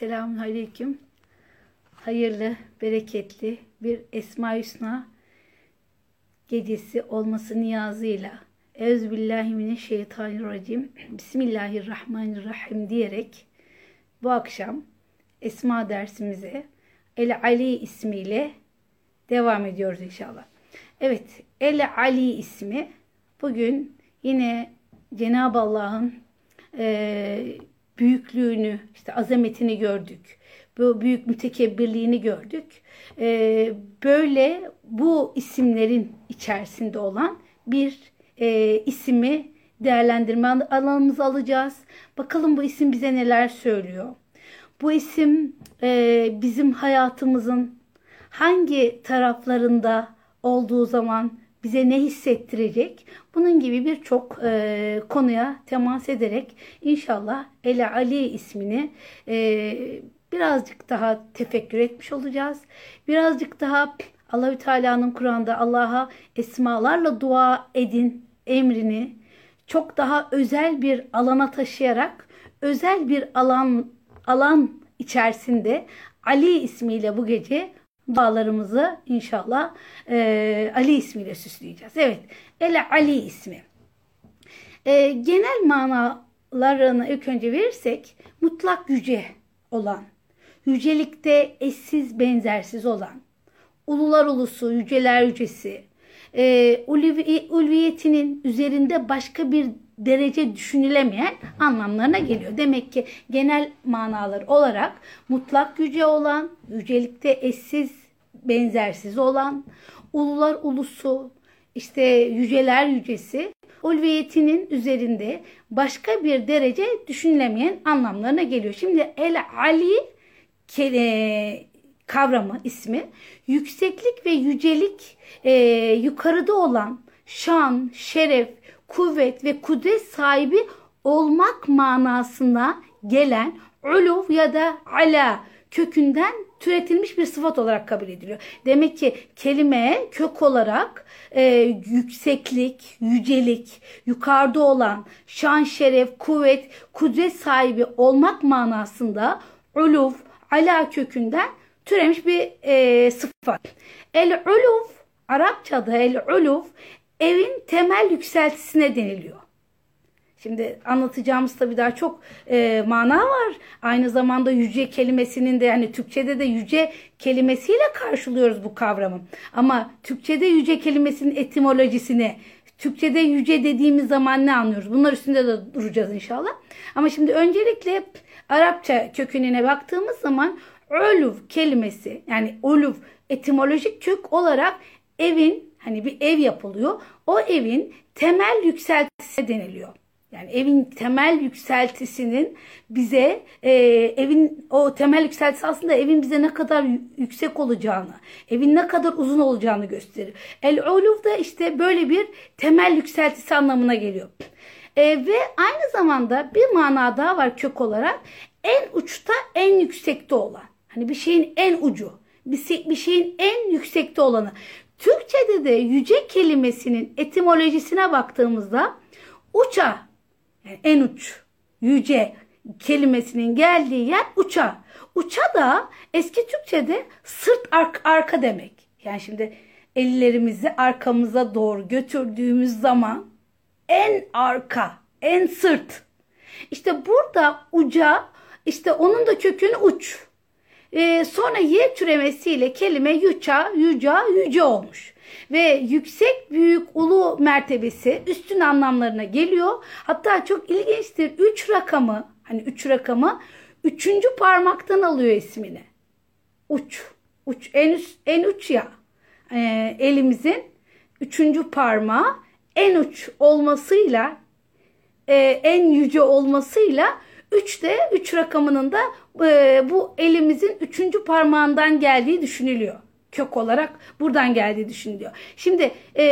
Selamun Aleyküm. Hayırlı, bereketli bir Esma Hüsna gecesi olması niyazıyla Euzubillahimineşşeytanirracim Bismillahirrahmanirrahim diyerek bu akşam Esma dersimize El Ali ismiyle devam ediyoruz inşallah. Evet, El Ali ismi bugün yine Cenab-ı Allah'ın e, büyüklüğünü, işte azametini gördük. Bu büyük mütekebbirliğini gördük. E, böyle bu isimlerin içerisinde olan bir e, ismi değerlendirme alanımıza alacağız. Bakalım bu isim bize neler söylüyor. Bu isim e, bizim hayatımızın hangi taraflarında olduğu zaman bize ne hissettirecek? Bunun gibi birçok e, konuya temas ederek inşallah Ele Ali ismini e, birazcık daha tefekkür etmiş olacağız. Birazcık daha Allahü Teala'nın Kur'an'da Allah'a esmalarla dua edin emrini çok daha özel bir alana taşıyarak özel bir alan alan içerisinde Ali ismiyle bu gece dualarımızı inşallah e, Ali ismiyle süsleyeceğiz. Evet, El Ali ismi. E, genel manalarını ilk önce verirsek mutlak yüce olan, yücelikte eşsiz benzersiz olan, ulular ulusu, yüceler yücesi, e, ulviyetinin üzerinde başka bir derece düşünülemeyen anlamlarına geliyor. Demek ki genel manalar olarak mutlak yüce olan, yücelikte eşsiz, benzersiz olan, ulular ulusu, işte yüceler yücesi, ulviyetinin üzerinde başka bir derece düşünülemeyen anlamlarına geliyor. Şimdi El Ali kavramı ismi yükseklik ve yücelik e, yukarıda olan şan, şeref, kuvvet ve kudret sahibi olmak manasına gelen uluv ya da ala kökünden türetilmiş bir sıfat olarak kabul ediliyor. Demek ki kelime kök olarak e, yükseklik, yücelik, yukarıda olan şan, şeref, kuvvet, kudret sahibi olmak manasında uluv, ala kökünden türemiş bir e, sıfat. El uluv Arapçada el uluv evin temel yükseltisine deniliyor. Şimdi anlatacağımız tabii daha çok e, mana var. Aynı zamanda yüce kelimesinin de yani Türkçe'de de yüce kelimesiyle karşılıyoruz bu kavramı. Ama Türkçe'de yüce kelimesinin etimolojisini, Türkçe'de yüce dediğimiz zaman ne anlıyoruz? Bunlar üstünde de duracağız inşallah. Ama şimdi öncelikle Arapça kökününe baktığımız zaman uluv kelimesi yani uluv etimolojik kök olarak evin hani bir ev yapılıyor. O evin temel yükseltisi deniliyor. Yani evin temel yükseltisinin bize e, evin o temel yükseltisi aslında evin bize ne kadar yüksek olacağını, evin ne kadar uzun olacağını gösterir. El uluv da işte böyle bir temel yükseltisi anlamına geliyor. E, ve aynı zamanda bir mana daha var kök olarak. En uçta en yüksekte olan. Hani bir şeyin en ucu. Bir, şeyin en yüksekte olanı. Türkçe'de de yüce kelimesinin etimolojisine baktığımızda uça en uç yüce kelimesinin geldiği yer uça. Uça da eski Türkçe'de sırt ark, arka demek. Yani şimdi ellerimizi arkamıza doğru götürdüğümüz zaman en arka, en sırt. İşte burada uca işte onun da kökünü uç. Ee, sonra y türemesiyle kelime yuça, yüca, yüce olmuş. Ve yüksek, büyük, ulu mertebesi üstün anlamlarına geliyor. Hatta çok ilginçtir. Üç rakamı, hani üç rakamı üçüncü parmaktan alıyor ismini. Uç, uç, en, üst, en uç ya. Ee, elimizin üçüncü parmağı en uç olmasıyla, e, en yüce olmasıyla 3 de 3 rakamının da e, bu elimizin üçüncü parmağından geldiği düşünülüyor. Kök olarak buradan geldiği düşünülüyor. Şimdi e,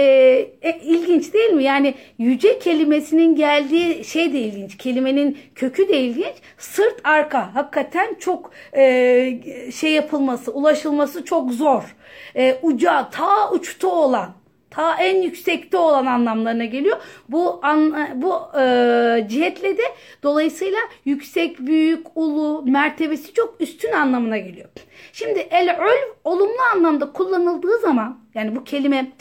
e, ilginç değil mi? Yani yüce kelimesinin geldiği şey de ilginç. Kelimenin kökü de ilginç. Sırt arka. Hakikaten çok e, şey yapılması, ulaşılması çok zor. E, uca ta uçta olan ta en yüksekte olan anlamlarına geliyor. Bu an, bu e, cihetle de dolayısıyla yüksek, büyük, ulu, mertebesi çok üstün anlamına geliyor. Şimdi el-ül olumlu anlamda kullanıldığı zaman yani bu kelime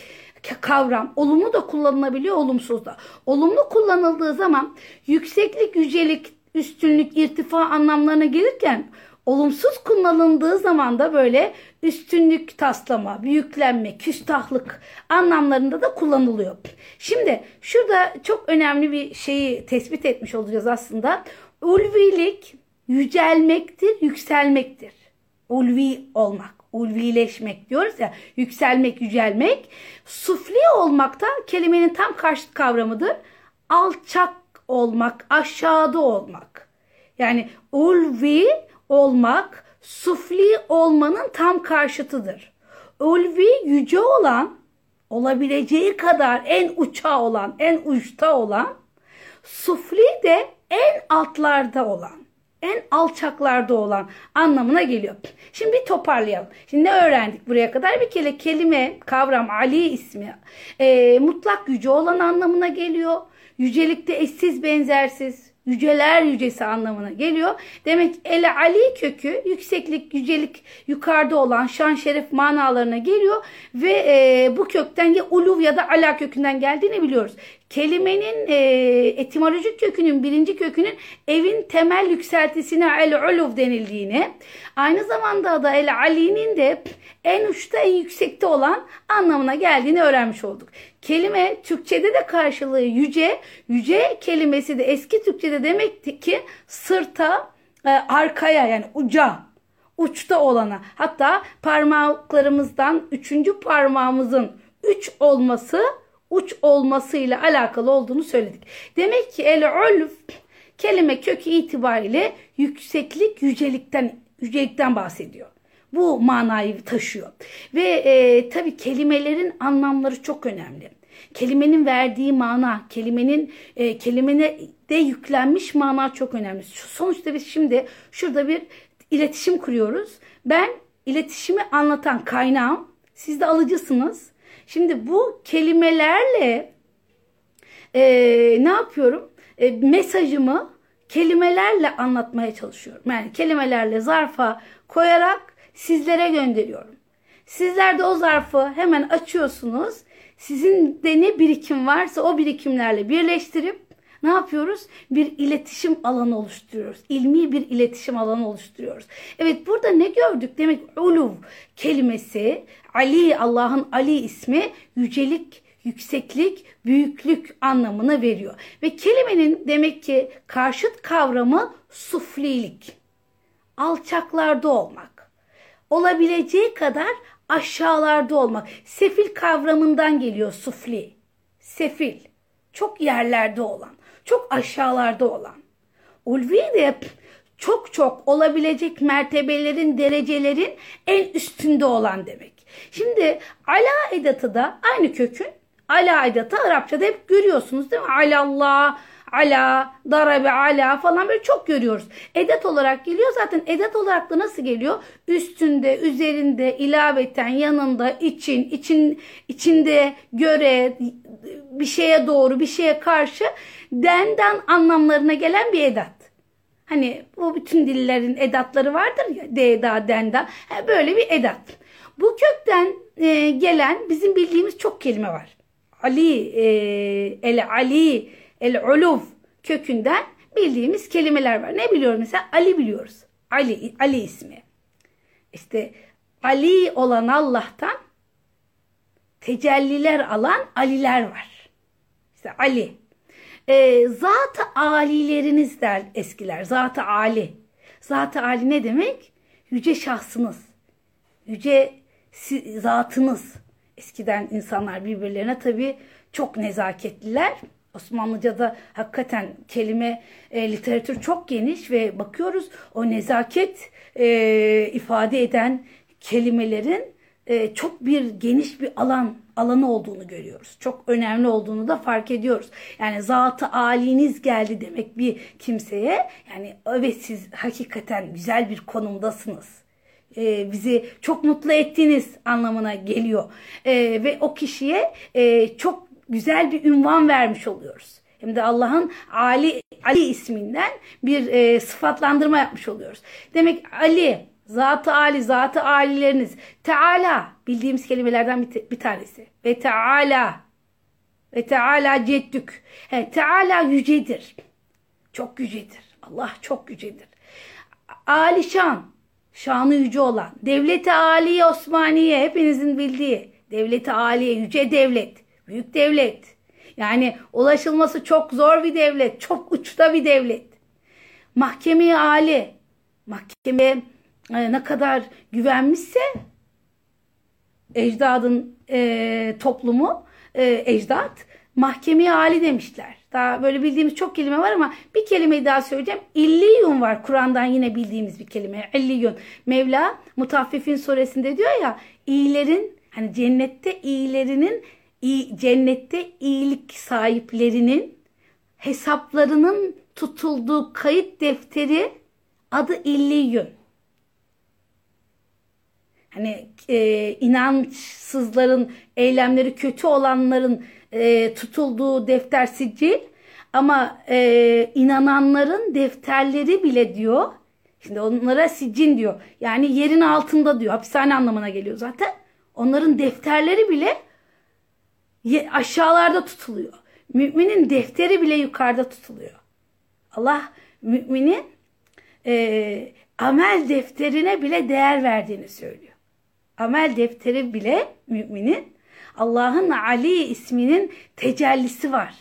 kavram olumlu da kullanılabiliyor, olumsuz da. Olumlu kullanıldığı zaman yükseklik, yücelik, üstünlük, irtifa anlamlarına gelirken olumsuz kullanıldığı zaman da böyle üstünlük taslama, büyüklenme, küstahlık anlamlarında da kullanılıyor. Şimdi şurada çok önemli bir şeyi tespit etmiş olacağız aslında. Ulvilik yücelmektir, yükselmektir. Ulvi olmak, ulvileşmek diyoruz ya, yükselmek, yücelmek. Sufli olmak da kelimenin tam karşıt kavramıdır. Alçak olmak, aşağıda olmak. Yani ulvi olmak sufli olmanın tam karşıtıdır. Ulvi yüce olan, olabileceği kadar en uça olan, en uçta olan, sufli de en altlarda olan, en alçaklarda olan anlamına geliyor. Şimdi bir toparlayalım. Şimdi ne öğrendik buraya kadar? Bir kere kelime, kavram, Ali ismi e, mutlak yüce olan anlamına geliyor. Yücelikte eşsiz benzersiz, yüceler yücesi anlamına geliyor. Demek el ali kökü yükseklik, yücelik yukarıda olan şan şeref manalarına geliyor ve e, bu kökten ya uluv ya da ala kökünden geldiğini biliyoruz. Kelimenin e, etimolojik kökünün birinci kökünün evin temel yükseltisine el uluv denildiğini, aynı zamanda da el ali'nin de en uçta en yüksekte olan anlamına geldiğini öğrenmiş olduk. Kelime Türkçede de karşılığı yüce. Yüce kelimesi de eski Türkçede demekti ki sırta, e, arkaya yani uca, uçta olana. Hatta parmaklarımızdan üçüncü parmağımızın üç olması, uç olmasıyla alakalı olduğunu söyledik. Demek ki el-ulf kelime kökü itibariyle yükseklik, yücelikten, yücelikten bahsediyor bu manayı taşıyor. Ve e, tabii kelimelerin anlamları çok önemli. Kelimenin verdiği mana, kelimenin e, kelimene de yüklenmiş mana çok önemli. Sonuçta biz şimdi şurada bir iletişim kuruyoruz. Ben iletişimi anlatan kaynağım, siz de alıcısınız. Şimdi bu kelimelerle e, ne yapıyorum? E, mesajımı kelimelerle anlatmaya çalışıyorum. Yani kelimelerle zarfa koyarak sizlere gönderiyorum. Sizler de o zarfı hemen açıyorsunuz. Sizin de ne birikim varsa o birikimlerle birleştirip ne yapıyoruz? Bir iletişim alanı oluşturuyoruz. İlmi bir iletişim alanı oluşturuyoruz. Evet burada ne gördük? Demek uluv kelimesi Ali Allah'ın Ali ismi yücelik, yükseklik, büyüklük anlamını veriyor. Ve kelimenin demek ki karşıt kavramı suflilik. Alçaklarda olmak. Olabileceği kadar aşağılarda olmak. Sefil kavramından geliyor sufli. Sefil. Çok yerlerde olan. Çok aşağılarda olan. Ulvi de çok çok olabilecek mertebelerin, derecelerin en üstünde olan demek. Şimdi ala edatı da aynı kökün ala edatı Arapçada hep görüyorsunuz değil mi? Alallah, ala, darabe, ala falan böyle çok görüyoruz. Edat olarak geliyor. Zaten edat olarak da nasıl geliyor? Üstünde, üzerinde, ilaveten, yanında, için, için içinde, göre, bir şeye doğru, bir şeye karşı denden anlamlarına gelen bir edat. Hani bu bütün dillerin edatları vardır ya. Deda, denda. Böyle bir edat. Bu kökten e, gelen bizim bildiğimiz çok kelime var. Ali, e, el Ali, el uluf kökünden bildiğimiz kelimeler var. Ne biliyoruz mesela? Ali biliyoruz. Ali, Ali ismi. İşte Ali olan Allah'tan tecelliler alan Aliler var. İşte Ali. E, zat-ı alileriniz der eskiler. Zat-ı ali. Zat-ı ali ne demek? Yüce şahsınız. Yüce zatınız. Eskiden insanlar birbirlerine tabii çok nezaketliler. Osmanlıca'da hakikaten kelime e, literatür çok geniş ve bakıyoruz o nezaket e, ifade eden kelimelerin e, çok bir geniş bir alan alanı olduğunu görüyoruz. Çok önemli olduğunu da fark ediyoruz. Yani zatı aliniz geldi demek bir kimseye yani evet siz hakikaten güzel bir konumdasınız. e, bizi çok mutlu ettiniz anlamına geliyor. E, ve o kişiye e, çok güzel bir ünvan vermiş oluyoruz. Hem de Allah'ın Ali Ali isminden bir e, sıfatlandırma yapmış oluyoruz. Demek Ali, Zat-ı Ali, Zat-ı Alileriniz. Teala bildiğimiz kelimelerden bir, bir tanesi. Ve Teala ve Teala ceddük. He, Teala yücedir. Çok yücedir. Allah çok yücedir. Alişan, şanı yüce olan. Devleti Aliye Osmaniye hepinizin bildiği. Devleti Aliye, yüce devlet. Büyük devlet. Yani ulaşılması çok zor bir devlet. Çok uçta bir devlet. Mahkeme Ali. Mahkemeye e, ne kadar güvenmişse ecdadın e, toplumu e, ecdat mahkemeye hali demişler. Daha böyle bildiğimiz çok kelime var ama bir kelimeyi daha söyleyeceğim. İlliyun var. Kur'an'dan yine bildiğimiz bir kelime. İlliyun. Mevla Mutaffifin suresinde diyor ya iyilerin hani cennette iyilerinin iyi, cennette iyilik sahiplerinin hesaplarının tutulduğu kayıt defteri adı İlliyun. Hani e, inançsızların, eylemleri kötü olanların e, tutulduğu defter sicil ama e, inananların defterleri bile diyor. Şimdi onlara sicin diyor. Yani yerin altında diyor. Hapishane anlamına geliyor zaten. Onların defterleri bile aşağılarda tutuluyor. Müminin defteri bile yukarıda tutuluyor. Allah müminin e, amel defterine bile değer verdiğini söylüyor. Amel defteri bile müminin Allah'ın Ali isminin tecellisi var.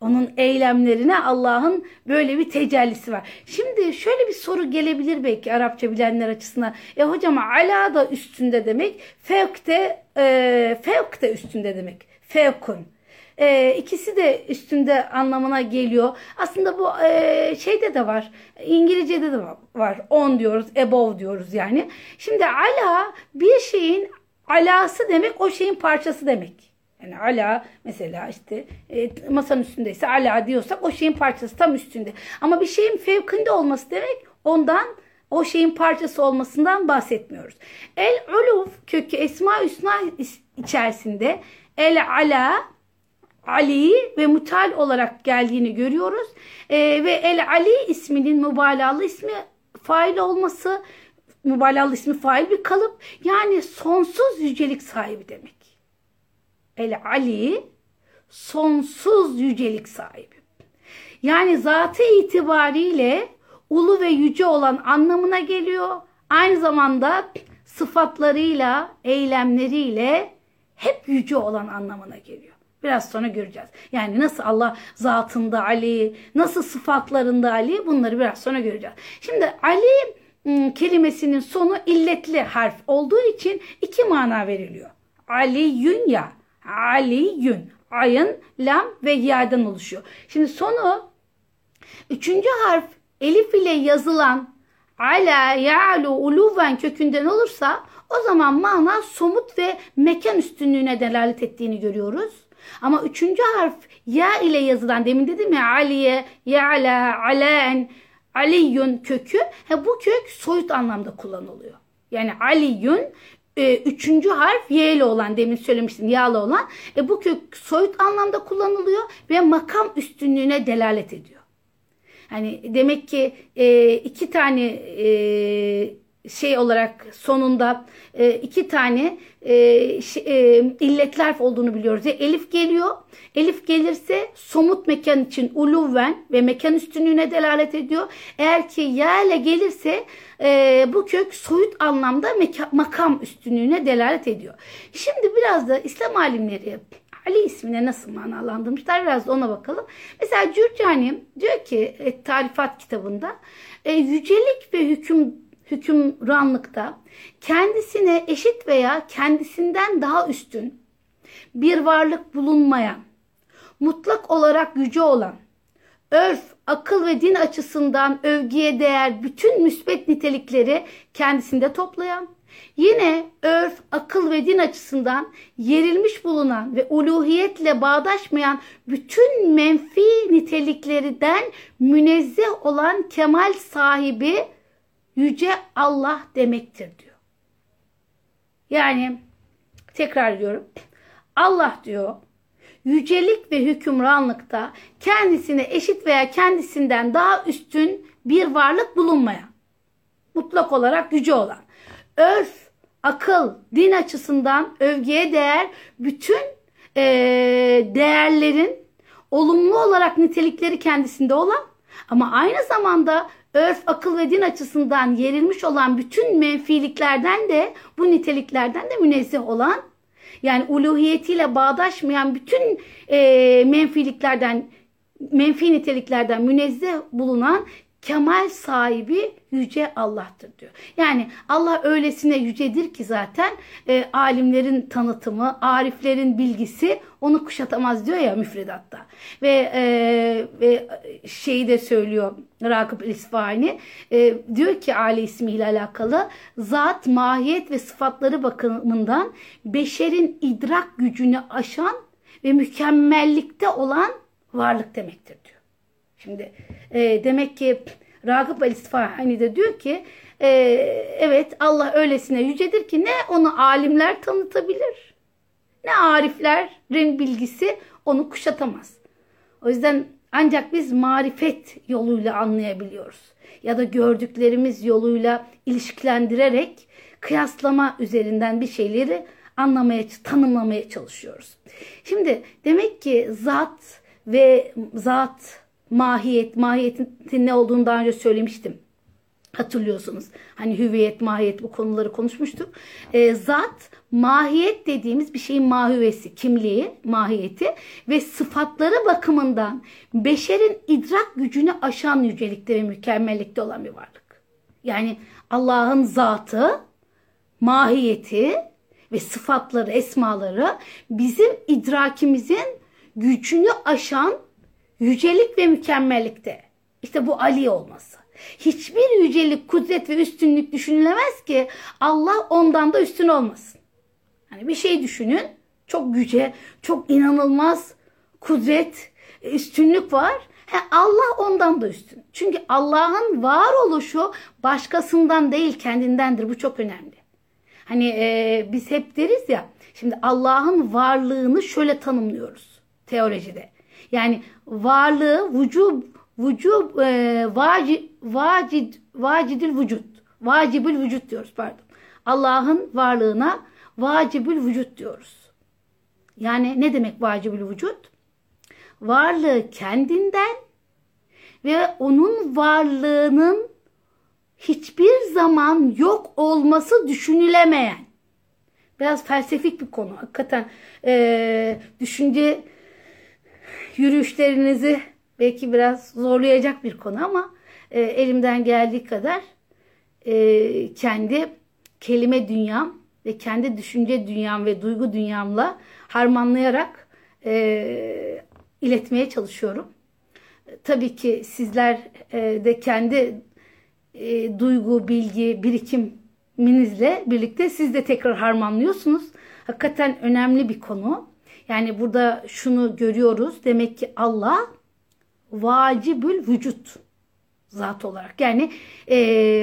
Onun eylemlerine Allah'ın böyle bir tecellisi var. Şimdi şöyle bir soru gelebilir belki Arapça bilenler açısından. E hocam ala da üstünde demek, fevk de, e, fevk de üstünde demek. Fevkun. E, ikisi de üstünde anlamına geliyor. Aslında bu e, şeyde de var. İngilizce'de de var. On diyoruz, above diyoruz yani. Şimdi ala bir şeyin alası demek o şeyin parçası demek. Yani ala mesela işte e, masanın üstündeyse ala diyorsak o şeyin parçası tam üstünde. Ama bir şeyin fevkinde olması demek ondan o şeyin parçası olmasından bahsetmiyoruz. El uluf kökü esma hüsna içerisinde el ala Ali ve mutal olarak geldiğini görüyoruz. E, ve El Ali isminin mübalağalı ismi fail olması, mübalağalı ismi fail bir kalıp. Yani sonsuz yücelik sahibi demek. El Ali sonsuz yücelik sahibi. Yani zatı itibariyle ulu ve yüce olan anlamına geliyor. Aynı zamanda sıfatlarıyla, eylemleriyle hep yüce olan anlamına geliyor. Biraz sonra göreceğiz. Yani nasıl Allah zatında Ali, nasıl sıfatlarında Ali bunları biraz sonra göreceğiz. Şimdi Ali ıı, kelimesinin sonu illetli harf olduğu için iki mana veriliyor. Aliyün ya, Aliyün. Ayın, lam ve ya'dan oluşuyor. Şimdi sonu üçüncü harf elif ile yazılan ala, ya'lu, uluven kökünden olursa o zaman mana somut ve mekan üstünlüğüne delalet ettiğini görüyoruz. Ama üçüncü harf ya ile yazılan demin dedim ya aliye, ya'la, alen, aliyun kökü. He, bu kök soyut anlamda kullanılıyor. Yani aliyun e, üçüncü harf y ile olan demin söylemiştim yağlı olan. E, bu kök soyut anlamda kullanılıyor ve makam üstünlüğüne delalet ediyor. Hani demek ki e, iki tane e, şey olarak sonunda e, iki tane e, e, illetler olduğunu biliyoruz. Yani elif geliyor. Elif gelirse somut mekan için uluven ve mekan üstünlüğüne delalet ediyor. Eğer ki ya ile gelirse e, bu kök soyut anlamda meka, makam üstünlüğüne delalet ediyor. Şimdi biraz da İslam alimleri Ali ismine nasıl manalandırmışlar biraz da ona bakalım. Mesela Cürcani diyor ki e, Tarifat kitabında e, yücelik ve hüküm hükümranlıkta kendisine eşit veya kendisinden daha üstün bir varlık bulunmayan, mutlak olarak yüce olan, örf, akıl ve din açısından övgüye değer bütün müsbet nitelikleri kendisinde toplayan, yine örf, akıl ve din açısından yerilmiş bulunan ve uluhiyetle bağdaşmayan bütün menfi niteliklerden münezzeh olan kemal sahibi yüce Allah demektir diyor. Yani tekrar diyorum. Allah diyor yücelik ve hükümranlıkta kendisine eşit veya kendisinden daha üstün bir varlık bulunmayan, mutlak olarak gücü olan, örf, akıl, din açısından övgüye değer bütün e, değerlerin olumlu olarak nitelikleri kendisinde olan ama aynı zamanda örf, akıl ve din açısından yerilmiş olan bütün menfiliklerden de bu niteliklerden de münezzeh olan yani uluhiyetiyle bağdaşmayan bütün e, menfiliklerden menfi niteliklerden münezzeh bulunan kemal sahibi yüce Allah'tır diyor. Yani Allah öylesine yücedir ki zaten e, alimlerin tanıtımı, ariflerin bilgisi onu kuşatamaz diyor ya müfredatta. Ve, e, ve şeyi de söylüyor Rakıp İsfahani e, diyor ki Ali ismiyle alakalı zat, mahiyet ve sıfatları bakımından beşerin idrak gücünü aşan ve mükemmellikte olan varlık demektir diyor. Şimdi e, demek ki Ragıp El İsfahani de diyor ki e, evet Allah öylesine yücedir ki ne onu alimler tanıtabilir ne ariflerin bilgisi onu kuşatamaz. O yüzden ancak biz marifet yoluyla anlayabiliyoruz. Ya da gördüklerimiz yoluyla ilişkilendirerek kıyaslama üzerinden bir şeyleri anlamaya, tanımlamaya çalışıyoruz. Şimdi demek ki zat ve zat mahiyet, mahiyetin ne olduğunu daha önce söylemiştim. Hatırlıyorsunuz. Hani hüviyet, mahiyet bu konuları konuşmuştuk. E, zat, mahiyet dediğimiz bir şeyin mahüvesi, kimliği, mahiyeti ve sıfatları bakımından beşerin idrak gücünü aşan yücelikte ve mükemmellikte olan bir varlık. Yani Allah'ın zatı, mahiyeti ve sıfatları, esmaları bizim idrakimizin gücünü aşan yücelik ve mükemmellikte. İşte bu Ali olması. Hiçbir yücelik, kudret ve üstünlük düşünülemez ki Allah ondan da üstün olmasın. Hani bir şey düşünün. Çok yüce, çok inanılmaz kudret, üstünlük var. He, Allah ondan da üstün. Çünkü Allah'ın varoluşu başkasından değil kendindendir. Bu çok önemli. Hani e, biz hep deriz ya. Şimdi Allah'ın varlığını şöyle tanımlıyoruz teolojide. Yani varlığı vücub vücub e, vaci, vacid vacidil vücut. Vacibül vücut diyoruz pardon. Allah'ın varlığına vacibül vücut diyoruz. Yani ne demek vacibül vücut? Varlığı kendinden ve onun varlığının hiçbir zaman yok olması düşünülemeyen. Biraz felsefik bir konu. Hakikaten e, düşünce yürüyüşlerinizi belki biraz zorlayacak bir konu ama e, elimden geldiği kadar e, kendi kelime dünyam ve kendi düşünce dünyam ve duygu dünyamla harmanlayarak e, iletmeye çalışıyorum. Tabii ki sizler e, de kendi e, duygu, bilgi, birikiminizle birlikte siz de tekrar harmanlıyorsunuz. Hakikaten önemli bir konu. Yani burada şunu görüyoruz. Demek ki Allah vacibül vücut zat olarak. Yani e,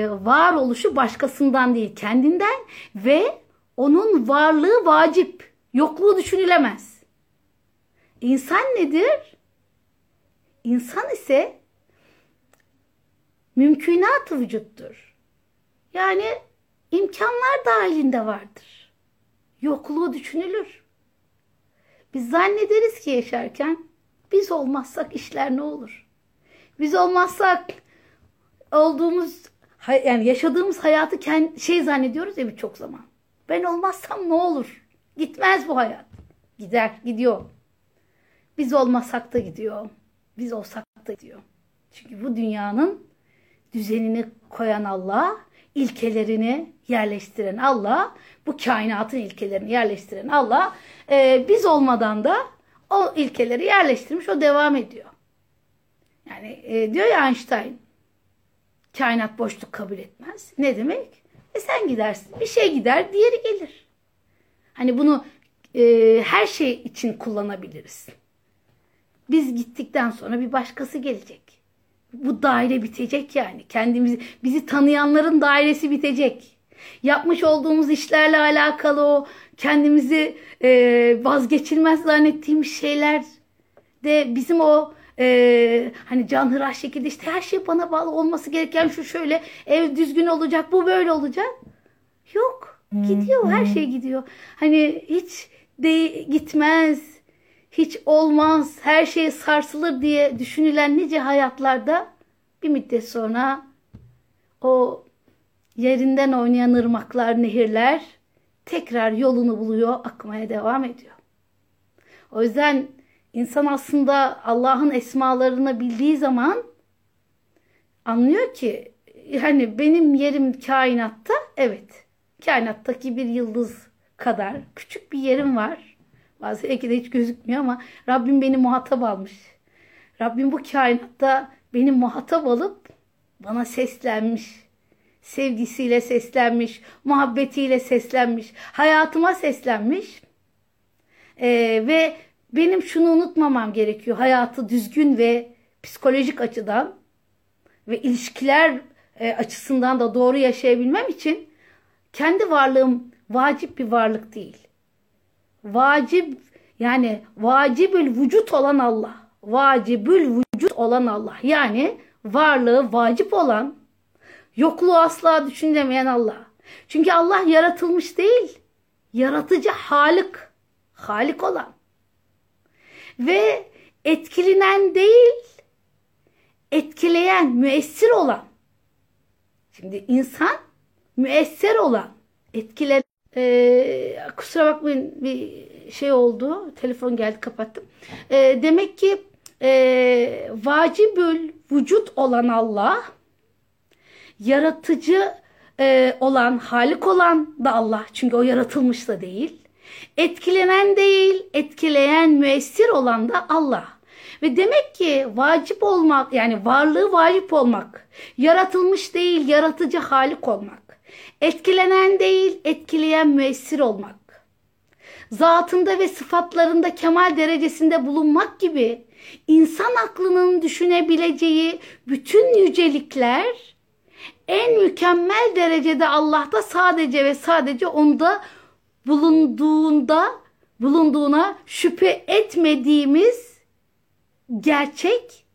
varoluşu başkasından değil kendinden ve onun varlığı vacip. Yokluğu düşünülemez. İnsan nedir? İnsan ise mümkünat vücuttur. Yani imkanlar dahilinde vardır. Yokluğu düşünülür. Biz zannederiz ki yaşarken biz olmazsak işler ne olur? Biz olmazsak olduğumuz yani yaşadığımız hayatı kendi, şey zannediyoruz ya birçok zaman. Ben olmazsam ne olur? Gitmez bu hayat. Gider, gidiyor. Biz olmasak da gidiyor. Biz olsak da gidiyor. Çünkü bu dünyanın düzenini koyan Allah, ilkelerini yerleştiren Allah, bu kainatın ilkelerini yerleştiren Allah, e, biz olmadan da o ilkeleri yerleştirmiş, o devam ediyor. Yani e, diyor ya Einstein, kainat boşluk kabul etmez. Ne demek? E sen gidersin. Bir şey gider, diğeri gelir. Hani bunu e, her şey için kullanabiliriz. Biz gittikten sonra bir başkası gelecek bu daire bitecek yani. Kendimizi bizi tanıyanların dairesi bitecek. Yapmış olduğumuz işlerle alakalı o kendimizi e, vazgeçilmez zannettiğimiz şeyler de bizim o e, hani canhıraş şekilde işte her şey bana bağlı olması gereken şu şöyle ev düzgün olacak bu böyle olacak. Yok gidiyor her şey gidiyor. Hani hiç de gitmez hiç olmaz her şey sarsılır diye düşünülen nice hayatlarda bir müddet sonra o yerinden oynayan ırmaklar, nehirler tekrar yolunu buluyor, akmaya devam ediyor. O yüzden insan aslında Allah'ın esmalarını bildiği zaman anlıyor ki hani benim yerim kainatta evet kainattaki bir yıldız kadar küçük bir yerim var. Bazı belki de hiç gözükmüyor ama Rabbim beni muhatap almış. Rabbim bu kainatta beni muhatap alıp bana seslenmiş. Sevgisiyle seslenmiş, muhabbetiyle seslenmiş, hayatıma seslenmiş. Ee, ve benim şunu unutmamam gerekiyor. Hayatı düzgün ve psikolojik açıdan ve ilişkiler e, açısından da doğru yaşayabilmem için kendi varlığım vacip bir varlık değil. Vacip yani vacibül vücut olan Allah. Vacibül vücut olan Allah. Yani varlığı vacip olan, yokluğu asla düşünemeyen Allah. Çünkü Allah yaratılmış değil, yaratıcı Halik, Halik olan. Ve etkilenen değil, etkileyen, müessir olan. Şimdi insan müesser olan, etkilen ee, kusura bakmayın bir şey oldu. Telefon geldi kapattım. Ee, demek ki e, vacibül vücut olan Allah yaratıcı e, olan, halik olan da Allah. Çünkü o yaratılmış da değil. Etkilenen değil, etkileyen, müessir olan da Allah. Ve demek ki vacip olmak yani varlığı vacip olmak, yaratılmış değil, yaratıcı halik olmak. Etkilenen değil, etkileyen müessir olmak. Zatında ve sıfatlarında kemal derecesinde bulunmak gibi insan aklının düşünebileceği bütün yücelikler en mükemmel derecede Allah'ta sadece ve sadece onda bulunduğunda bulunduğuna şüphe etmediğimiz gerçek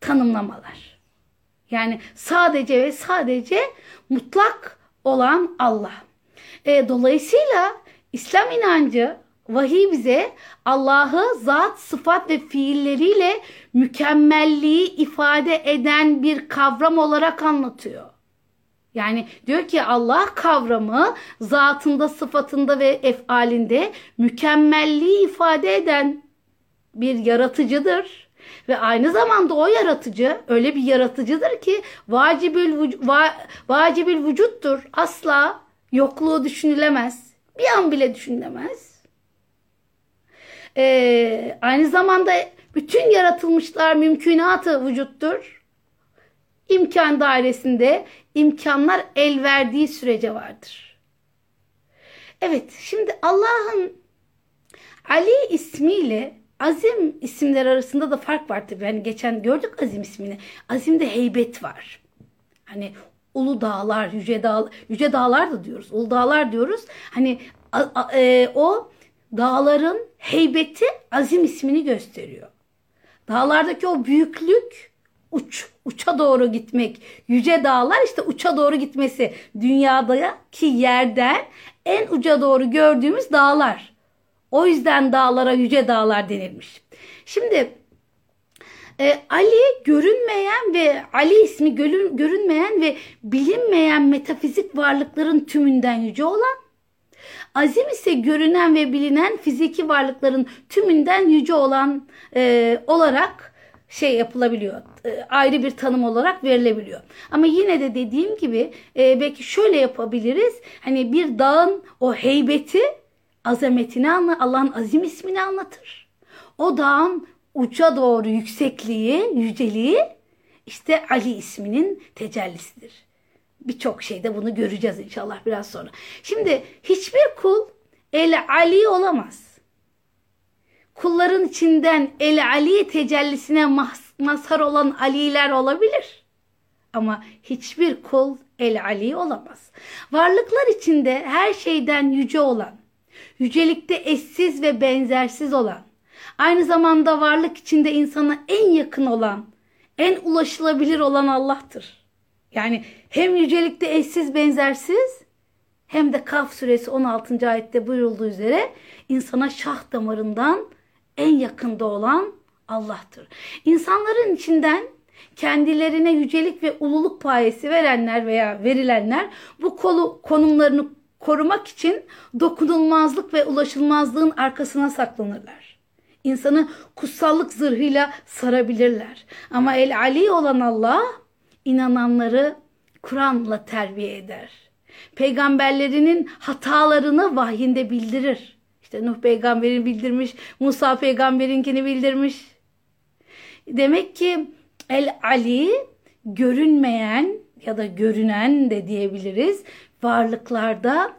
tanımlamalar. Yani sadece ve sadece mutlak olan Allah. E, dolayısıyla İslam inancı vahiy bize Allah'ı zat, sıfat ve fiilleriyle mükemmelliği ifade eden bir kavram olarak anlatıyor. Yani diyor ki Allah kavramı zatında, sıfatında ve efalinde mükemmelliği ifade eden bir yaratıcıdır. Ve aynı zamanda o yaratıcı öyle bir yaratıcıdır ki vacibül, va, vacibül vücuttur. Asla yokluğu düşünülemez. Bir an bile düşünülemez. Ee, aynı zamanda bütün yaratılmışlar mümkünatı vücuttur. İmkan dairesinde imkanlar el verdiği sürece vardır. Evet şimdi Allah'ın Ali ismiyle Azim isimler arasında da fark var tabii. Hani geçen gördük Azim ismini. Azim'de heybet var. Hani ulu dağlar, yüce dağlar, yüce dağlar da diyoruz. Ulu dağlar diyoruz. Hani a, a, e, o dağların heybeti Azim ismini gösteriyor. Dağlardaki o büyüklük uç, uça doğru gitmek. Yüce dağlar işte uça doğru gitmesi. Dünyadaki yerden en uca doğru gördüğümüz dağlar. O yüzden dağlara yüce dağlar denilmiş. Şimdi e, Ali görünmeyen ve Ali ismi görün, görünmeyen ve bilinmeyen metafizik varlıkların tümünden yüce olan, Azim ise görünen ve bilinen fiziki varlıkların tümünden yüce olan e, olarak şey yapılabiliyor. E, ayrı bir tanım olarak verilebiliyor. Ama yine de dediğim gibi e, belki şöyle yapabiliriz. Hani bir dağın o heybeti azametini anla, Allah'ın azim ismini anlatır. O dağın uca doğru yüksekliği, yüceliği işte Ali isminin tecellisidir. Birçok şeyde bunu göreceğiz inşallah biraz sonra. Şimdi hiçbir kul El Ali olamaz. Kulların içinden El Ali tecellisine mazhar olan Aliler olabilir. Ama hiçbir kul El Ali olamaz. Varlıklar içinde her şeyden yüce olan, yücelikte eşsiz ve benzersiz olan, aynı zamanda varlık içinde insana en yakın olan, en ulaşılabilir olan Allah'tır. Yani hem yücelikte eşsiz benzersiz hem de Kaf suresi 16. ayette buyurulduğu üzere insana şah damarından en yakında olan Allah'tır. İnsanların içinden kendilerine yücelik ve ululuk payesi verenler veya verilenler bu kolu, konumlarını korumak için dokunulmazlık ve ulaşılmazlığın arkasına saklanırlar. İnsanı kutsallık zırhıyla sarabilirler. Ama El Ali olan Allah inananları Kur'an'la terbiye eder. Peygamberlerinin hatalarını vahyinde bildirir. İşte Nuh peygamberin bildirmiş, Musa peygamberinkini bildirmiş. Demek ki El Ali görünmeyen ya da görünen de diyebiliriz varlıklarda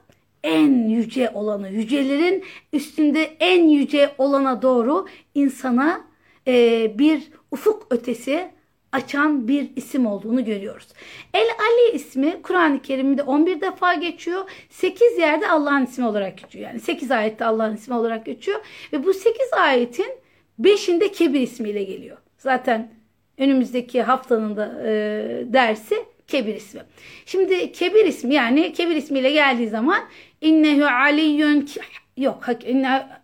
en yüce olanı, yücelerin üstünde en yüce olana doğru insana e, bir ufuk ötesi açan bir isim olduğunu görüyoruz. El Ali ismi Kur'an-ı Kerim'de 11 defa geçiyor. 8 yerde Allah'ın ismi olarak geçiyor. Yani 8 ayette Allah'ın ismi olarak geçiyor. Ve bu 8 ayetin 5'inde Kebir ismiyle geliyor. Zaten önümüzdeki haftanın da e, dersi Kebir ismi. Şimdi Kebir ismi yani Kebir ismiyle geldiği zaman innehu aliyyun yok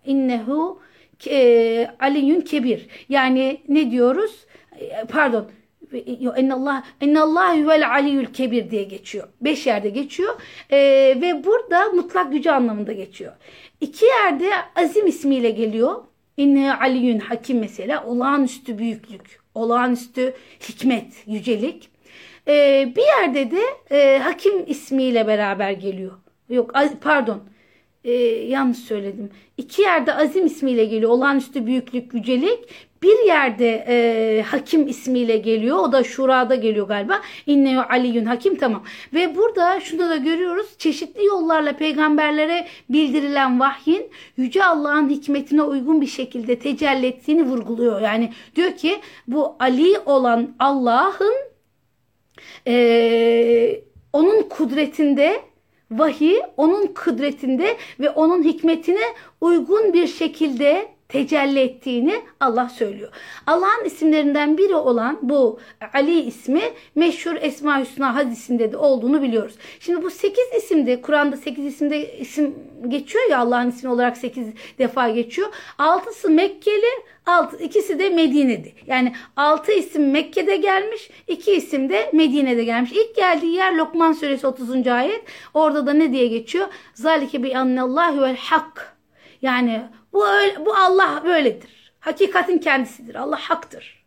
innehu e, kebir. Yani ne diyoruz? E, pardon ennallah ennallah huvel aliyül kebir diye geçiyor. Beş yerde geçiyor. E, ve burada mutlak gücü anlamında geçiyor. İki yerde azim ismiyle geliyor. İnne aliyün hakim mesela olağanüstü büyüklük, olağanüstü hikmet, yücelik. E, bir yerde de e, hakim ismiyle beraber geliyor. Yok pardon e, yanlış söyledim. İki yerde azim ismiyle geliyor. Olağanüstü büyüklük, yücelik. Bir yerde e, hakim ismiyle geliyor. O da şurada geliyor galiba. İnnehu aliyun hakim tamam. Ve burada şunu da görüyoruz. Çeşitli yollarla peygamberlere bildirilen vahyin Yüce Allah'ın hikmetine uygun bir şekilde tecelli ettiğini vurguluyor. Yani diyor ki bu Ali olan Allah'ın e, onun kudretinde vahiy onun kudretinde ve onun hikmetine uygun bir şekilde tecelli ettiğini Allah söylüyor. Allah'ın isimlerinden biri olan bu Ali ismi meşhur Esma Hüsna hadisinde de olduğunu biliyoruz. Şimdi bu 8 isimde Kur'an'da 8 isimde isim geçiyor ya Allah'ın ismi olarak 8 defa geçiyor. 6'sı Mekkeli, 6 ikisi de Medine'de. Yani 6 isim Mekke'de gelmiş, 2 isim de Medine'de gelmiş. İlk geldiği yer Lokman suresi 30. ayet. Orada da ne diye geçiyor? Zalike bi annallahu vel hak. Yani bu, öyle, bu Allah böyledir. Hakikatin kendisidir. Allah haktır.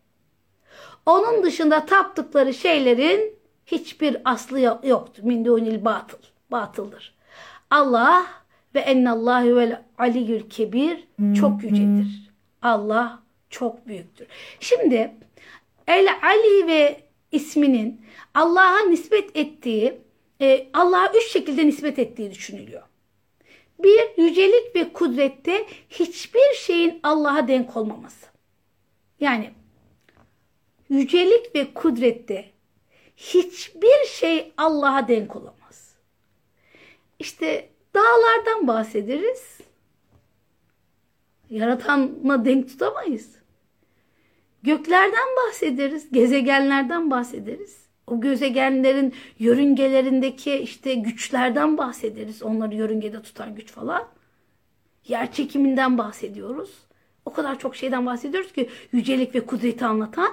Onun dışında taptıkları şeylerin hiçbir aslı yoktur. Min dunil batıl. Batıldır. Allah ve ennallahu vel aliyyül kebir çok yücedir. Allah çok büyüktür. Şimdi El Ali ve isminin Allah'a nispet ettiği, e, Allah'a üç şekilde nispet ettiği düşünülüyor. Bir, yücelik ve kudrette hiçbir şeyin Allah'a denk olmaması. Yani yücelik ve kudrette hiçbir şey Allah'a denk olamaz. İşte dağlardan bahsederiz. Yaratanla denk tutamayız. Göklerden bahsederiz, gezegenlerden bahsederiz o gezegenlerin yörüngelerindeki işte güçlerden bahsederiz. Onları yörüngede tutan güç falan. Yer çekiminden bahsediyoruz. O kadar çok şeyden bahsediyoruz ki yücelik ve kudreti anlatan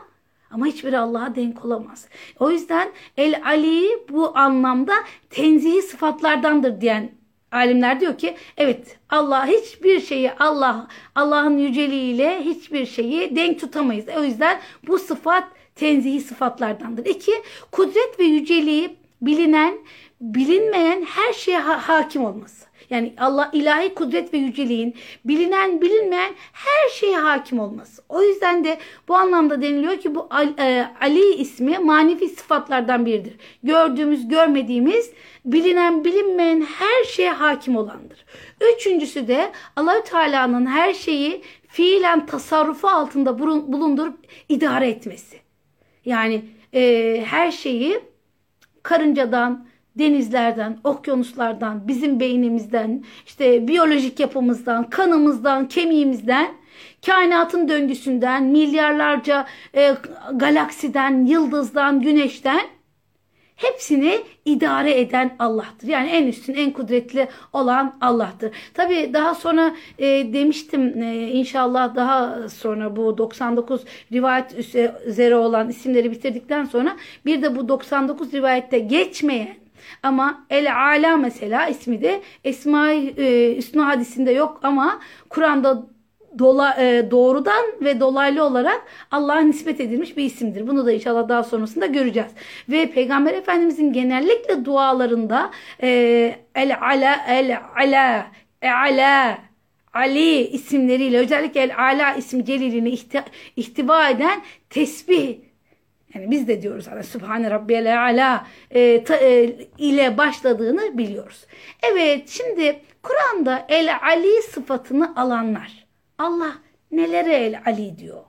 ama hiçbiri Allah'a denk olamaz. O yüzden El Ali bu anlamda tenzihi sıfatlardandır diyen alimler diyor ki evet Allah hiçbir şeyi Allah Allah'ın yüceliğiyle hiçbir şeyi denk tutamayız. O yüzden bu sıfat tenzihi sıfatlardandır. İki, kudret ve yüceliği bilinen, bilinmeyen her şeye ha- hakim olması. Yani Allah ilahi kudret ve yüceliğin bilinen bilinmeyen her şeye hakim olması. O yüzden de bu anlamda deniliyor ki bu e, Ali ismi manevi sıfatlardan biridir. Gördüğümüz, görmediğimiz, bilinen, bilinmeyen her şeye hakim olandır. Üçüncüsü de Allahü Teala'nın her şeyi fiilen tasarrufu altında bulundurup idare etmesi. Yani e, her şeyi karıncadan, denizlerden, okyanuslardan, bizim beynimizden, işte biyolojik yapımızdan, kanımızdan, kemiğimizden, kainatın döngüsünden, milyarlarca e, galaksiden, yıldızdan, güneşten hepsini idare eden Allah'tır. Yani en üstün, en kudretli olan Allah'tır. Tabi daha sonra e, demiştim e, inşallah daha sonra bu 99 rivayet üzere olan isimleri bitirdikten sonra bir de bu 99 rivayette geçmeyen ama El Ala mesela ismi de Esma-i e, Hüsnü hadisinde yok ama Kur'an'da dola, e, doğrudan ve dolaylı olarak Allah'a nispet edilmiş bir isimdir. Bunu da inşallah daha sonrasında göreceğiz. Ve Peygamber Efendimizin genellikle dualarında e, El Ala El Ala El Ala Ali isimleriyle özellikle El Ala ismi celilini ihti, ihtiva eden tesbih yani biz de diyoruz hani Sübhane Rabbiyel Ala e, ta, e, ile başladığını biliyoruz. Evet şimdi Kur'an'da El Ali sıfatını alanlar Allah nelere El Ali diyor?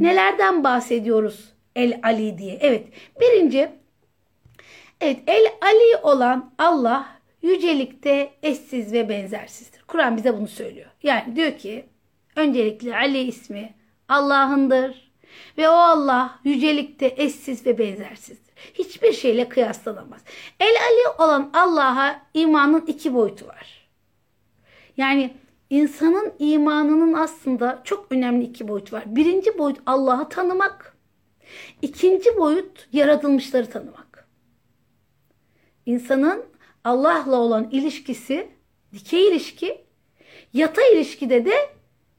Nelerden bahsediyoruz El Ali diye? Evet birinci evet El Ali olan Allah yücelikte eşsiz ve benzersizdir. Kur'an bize bunu söylüyor. Yani diyor ki öncelikle Ali ismi Allah'ındır ve o Allah yücelikte eşsiz ve benzersizdir. Hiçbir şeyle kıyaslanamaz. El Ali olan Allah'a imanın iki boyutu var. Yani insanın imanının aslında çok önemli iki boyut var. Birinci boyut Allah'ı tanımak. İkinci boyut yaratılmışları tanımak. İnsanın Allah'la olan ilişkisi dikey ilişki, yatay ilişkide de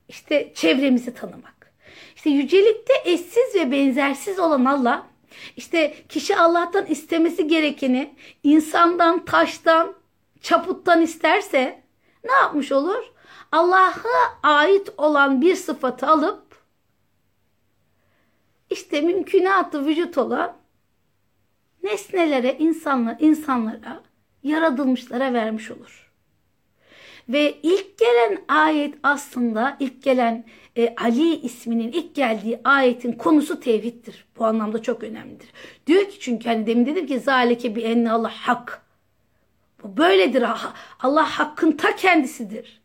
işte çevremizi tanımak. İşte yücelikte eşsiz ve benzersiz olan Allah, işte kişi Allah'tan istemesi gerekeni insandan, taştan, çaputtan isterse ne yapmış olur? Allah'a ait olan bir sıfatı alıp işte mümkünatı vücut olan nesnelere, insanlar, insanlara, yaratılmışlara vermiş olur. Ve ilk gelen ayet aslında ilk gelen e, Ali isminin ilk geldiği ayetin konusu tevhiddir. Bu anlamda çok önemlidir. Diyor ki çünkü hani demin dedim ki zalike bi enne Allah hak. Bu böyledir. Allah hakkın ta kendisidir.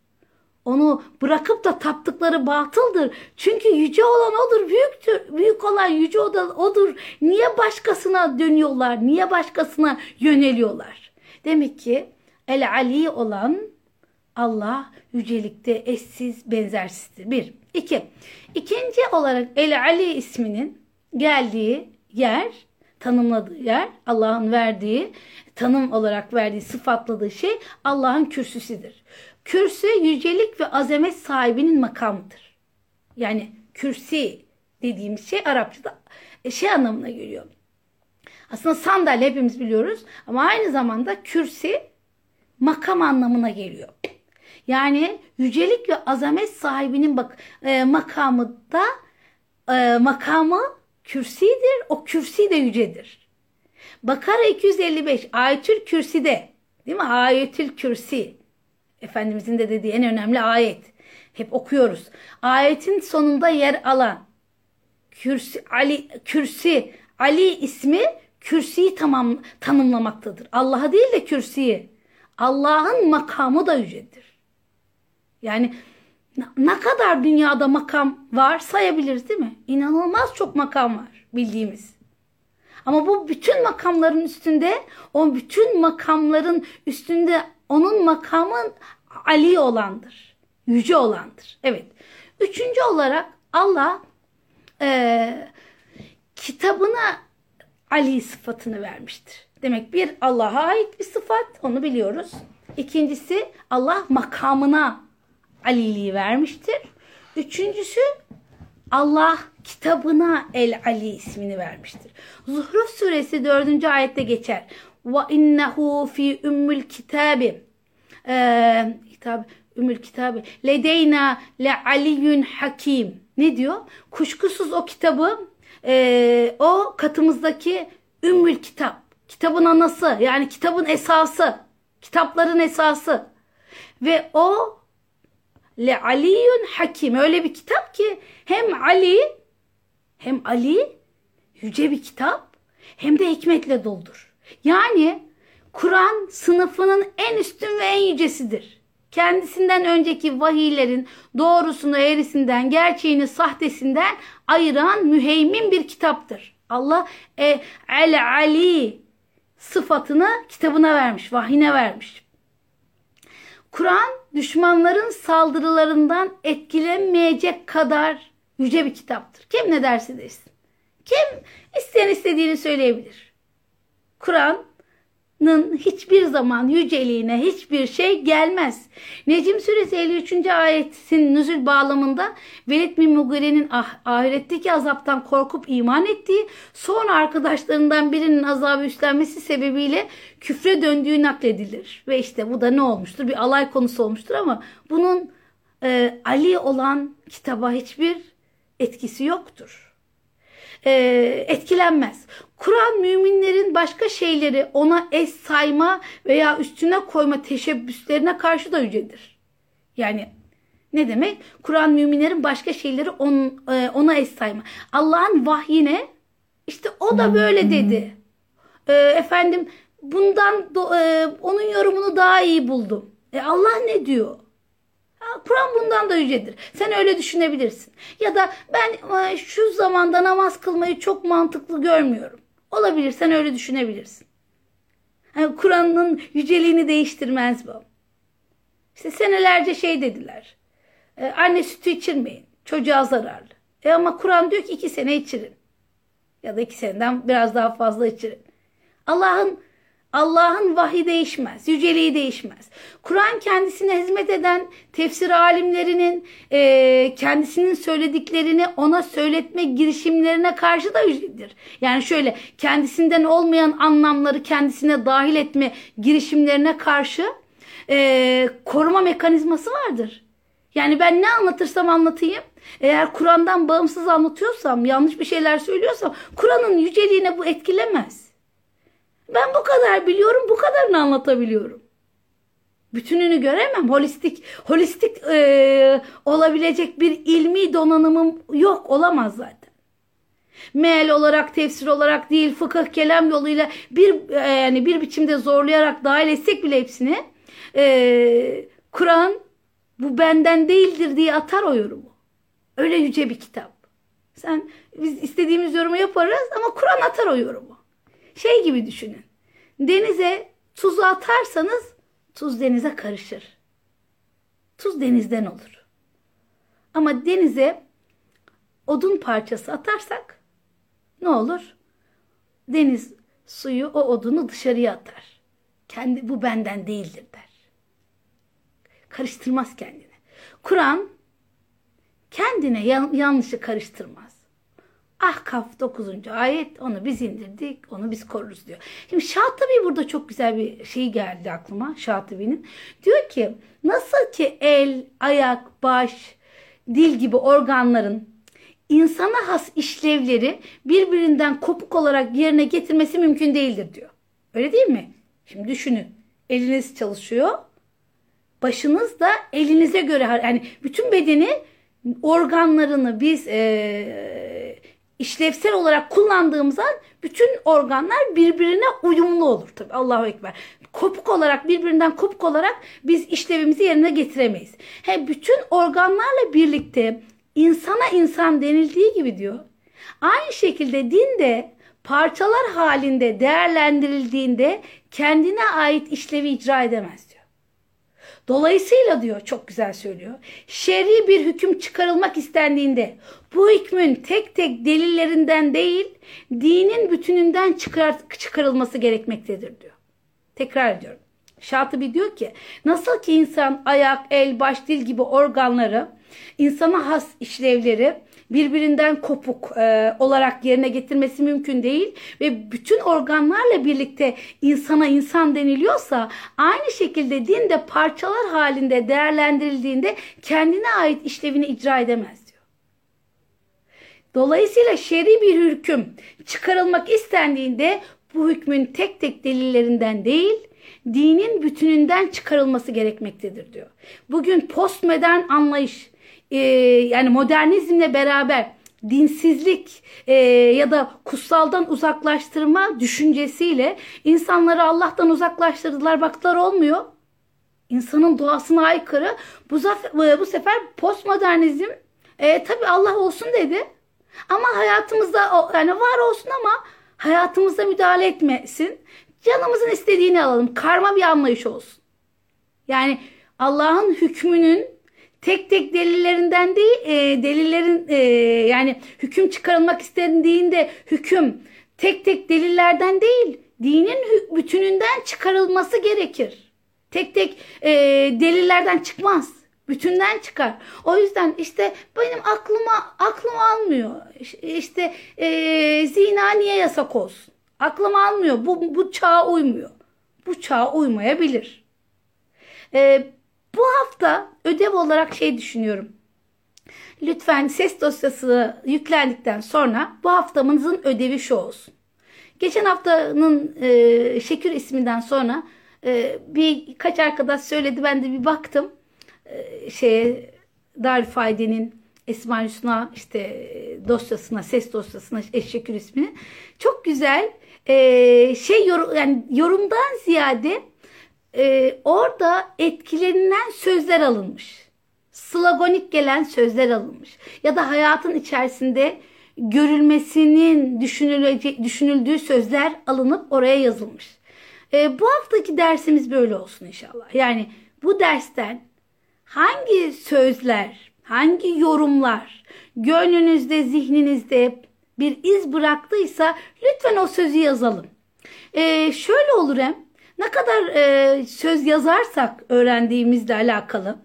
Onu bırakıp da taptıkları batıldır. Çünkü yüce olan odur, büyüktür. Büyük olan yüce olan odur. Niye başkasına dönüyorlar? Niye başkasına yöneliyorlar? Demek ki El Ali olan Allah yücelikte eşsiz, benzersizdir. Bir. iki. İkinci olarak El Ali isminin geldiği yer, tanımladığı yer, Allah'ın verdiği, tanım olarak verdiği, sıfatladığı şey Allah'ın kürsüsüdür. Kürsü yücelik ve azamet sahibinin makamıdır. Yani kürsi dediğimiz şey Arapçada e, şey anlamına geliyor. Aslında sandalye hepimiz biliyoruz ama aynı zamanda kürsi makam anlamına geliyor. Yani yücelik ve azamet sahibinin bak e, makamı da e, makamı kürsidir. O kürsi de yücedir. Bakara 255 Ayetül Kürsi'de değil mi? Ayetül Kürsi Efendimizin de dediği en önemli ayet. Hep okuyoruz. Ayetin sonunda yer alan kürsi Ali kürsi Ali ismi kürsiyi tamam tanımlamaktadır. Allah'a değil de kürsiyi. Allah'ın makamı da yücedir. Yani ne kadar dünyada makam var sayabiliriz değil mi? İnanılmaz çok makam var bildiğimiz. Ama bu bütün makamların üstünde, o bütün makamların üstünde onun makamın Ali olandır. Yüce olandır. Evet. Üçüncü olarak Allah e, kitabına Ali sıfatını vermiştir. Demek bir Allah'a ait bir sıfat onu biliyoruz. İkincisi Allah makamına Aliliği vermiştir. Üçüncüsü Allah kitabına El Ali ismini vermiştir. Zuhruf suresi dördüncü ayette geçer ve innehu fi ümmül kitabi. Ee, kitab ümmül kitabi. Ledeyna le aliyyun hakim. Ne diyor? Kuşkusuz o kitabı e, o katımızdaki ümmül kitap. Kitabın anası yani kitabın esası kitapların esası. Ve o le aliyun hakim. Öyle bir kitap ki hem Ali hem Ali yüce bir kitap hem de hikmetle doludur. Yani Kur'an sınıfının en üstün ve en yücesidir. Kendisinden önceki vahiylerin doğrusunu eğrisinden, gerçeğini sahtesinden ayıran müheymin bir kitaptır. Allah e, El Ali sıfatını kitabına vermiş, vahyine vermiş. Kur'an düşmanların saldırılarından etkilenmeyecek kadar yüce bir kitaptır. Kim ne derse desin. Kim isteyen istediğini söyleyebilir. Kur'an hiçbir zaman yüceliğine hiçbir şey gelmez. Necim suresi 53. ayetin nüzül bağlamında Velid bin Mugire'nin ah, ahiretteki azaptan korkup iman ettiği, sonra arkadaşlarından birinin azabı üstlenmesi sebebiyle küfre döndüğü nakledilir. Ve işte bu da ne olmuştur? Bir alay konusu olmuştur ama bunun e, Ali olan kitaba hiçbir etkisi yoktur e, etkilenmez. Kur'an müminlerin başka şeyleri ona eş sayma veya üstüne koyma teşebbüslerine karşı da yücedir. Yani ne demek? Kur'an müminlerin başka şeyleri on, e, ona eş sayma. Allah'ın vahyine işte o da böyle dedi. E, efendim bundan do, e, onun yorumunu daha iyi buldum. E Allah ne diyor? Kur'an bundan da yücedir. Sen öyle düşünebilirsin. Ya da ben e, şu zamanda namaz kılmayı çok mantıklı görmüyorum. Olabilir sen öyle düşünebilirsin. Yani Kur'an'ın yüceliğini değiştirmez bu. İşte senelerce şey dediler. E, anne sütü içirmeyin. Çocuğa zararlı. E ama Kur'an diyor ki iki sene içirin. Ya da iki seneden biraz daha fazla içirin. Allah'ın Allah'ın vahiy değişmez, yüceliği değişmez. Kur'an kendisine hizmet eden tefsir alimlerinin e, kendisinin söylediklerini ona söyletme girişimlerine karşı da yücedir. Yani şöyle kendisinden olmayan anlamları kendisine dahil etme girişimlerine karşı e, koruma mekanizması vardır. Yani ben ne anlatırsam anlatayım eğer Kur'an'dan bağımsız anlatıyorsam yanlış bir şeyler söylüyorsam Kur'an'ın yüceliğine bu etkilemez. Ben bu kadar biliyorum, bu kadarını anlatabiliyorum. Bütününü göremem. Holistik, holistik e, olabilecek bir ilmi donanımım yok, olamaz zaten. Meal olarak, tefsir olarak değil, fıkıh, kelam yoluyla bir e, yani bir biçimde zorlayarak dahil etsek bile hepsini e, Kur'an bu benden değildir diye atar o yorumu. Öyle yüce bir kitap. Sen biz istediğimiz yorumu yaparız ama Kur'an atar o yorumu. Şey gibi düşünün. Denize tuzu atarsanız tuz denize karışır. Tuz denizden olur. Ama denize odun parçası atarsak ne olur? Deniz suyu o odunu dışarıya atar. Kendi bu benden değildir der. Karıştırmaz kendini. Kur'an kendine yanlışı karıştırmaz. Ahkaf 9. ayet onu biz indirdik onu biz koruruz diyor. Şimdi Şatıbi burada çok güzel bir şey geldi aklıma Şatıbi'nin. Diyor ki nasıl ki el, ayak, baş, dil gibi organların insana has işlevleri birbirinden kopuk olarak yerine getirmesi mümkün değildir diyor. Öyle değil mi? Şimdi düşünün. Eliniz çalışıyor. Başınız da elinize göre yani bütün bedeni organlarını biz ee, işlevsel olarak kullandığımız an bütün organlar birbirine uyumlu olur tabii Allahu Ekber. Kopuk olarak birbirinden kopuk olarak biz işlevimizi yerine getiremeyiz. He, bütün organlarla birlikte insana insan denildiği gibi diyor. Aynı şekilde din de parçalar halinde değerlendirildiğinde kendine ait işlevi icra edemez diyor. Dolayısıyla diyor çok güzel söylüyor. Şer'i bir hüküm çıkarılmak istendiğinde bu hükmün tek tek delillerinden değil dinin bütününden çıkar, çıkarılması gerekmektedir diyor. Tekrar ediyorum. Şatıbi diyor ki nasıl ki insan ayak, el, baş, dil gibi organları insana has işlevleri birbirinden kopuk e, olarak yerine getirmesi mümkün değil ve bütün organlarla birlikte insana insan deniliyorsa aynı şekilde din de parçalar halinde değerlendirildiğinde kendine ait işlevini icra edemez. Dolayısıyla şer'i bir hüküm çıkarılmak istendiğinde bu hükmün tek tek delillerinden değil, dinin bütününden çıkarılması gerekmektedir diyor. Bugün postmodern anlayış e, yani modernizmle beraber dinsizlik e, ya da kutsaldan uzaklaştırma düşüncesiyle insanları Allah'tan uzaklaştırdılar. Baktılar olmuyor. İnsanın doğasına aykırı. Bu, zaf- bu sefer postmodernizm e, tabii Allah olsun dedi. Ama hayatımızda yani var olsun ama hayatımızda müdahale etmesin. Canımızın istediğini alalım. Karma bir anlayış olsun. Yani Allah'ın hükmünün tek tek delillerinden değil, e, delillerin e, yani hüküm çıkarılmak istendiğinde hüküm tek tek delillerden değil, dinin bütününden çıkarılması gerekir. Tek tek e, delillerden çıkmaz. Bütünden çıkar. O yüzden işte benim aklıma aklım almıyor. İşte e, zina niye yasak olsun? Aklım almıyor. Bu, bu çağa uymuyor. Bu çağa uymayabilir. E, bu hafta ödev olarak şey düşünüyorum. Lütfen ses dosyası yüklendikten sonra bu haftamızın ödevi şu olsun. Geçen haftanın e, Şekür isminden sonra e, birkaç arkadaş söyledi. Ben de bir baktım. E, şeye Darülfayde'nin Esma Hüsna işte dosyasına, ses dosyasına Eşşekür ismini. Çok güzel e, şey yor, yani yorumdan ziyade e, orada etkilenilen sözler alınmış. Slagonik gelen sözler alınmış. Ya da hayatın içerisinde görülmesinin düşünüldüğü sözler alınıp oraya yazılmış. E, bu haftaki dersimiz böyle olsun inşallah. Yani bu dersten hangi sözler, hangi yorumlar gönlünüzde, zihninizde bir iz bıraktıysa lütfen o sözü yazalım. E, şöyle olur hem ne kadar e, söz yazarsak öğrendiğimizle alakalı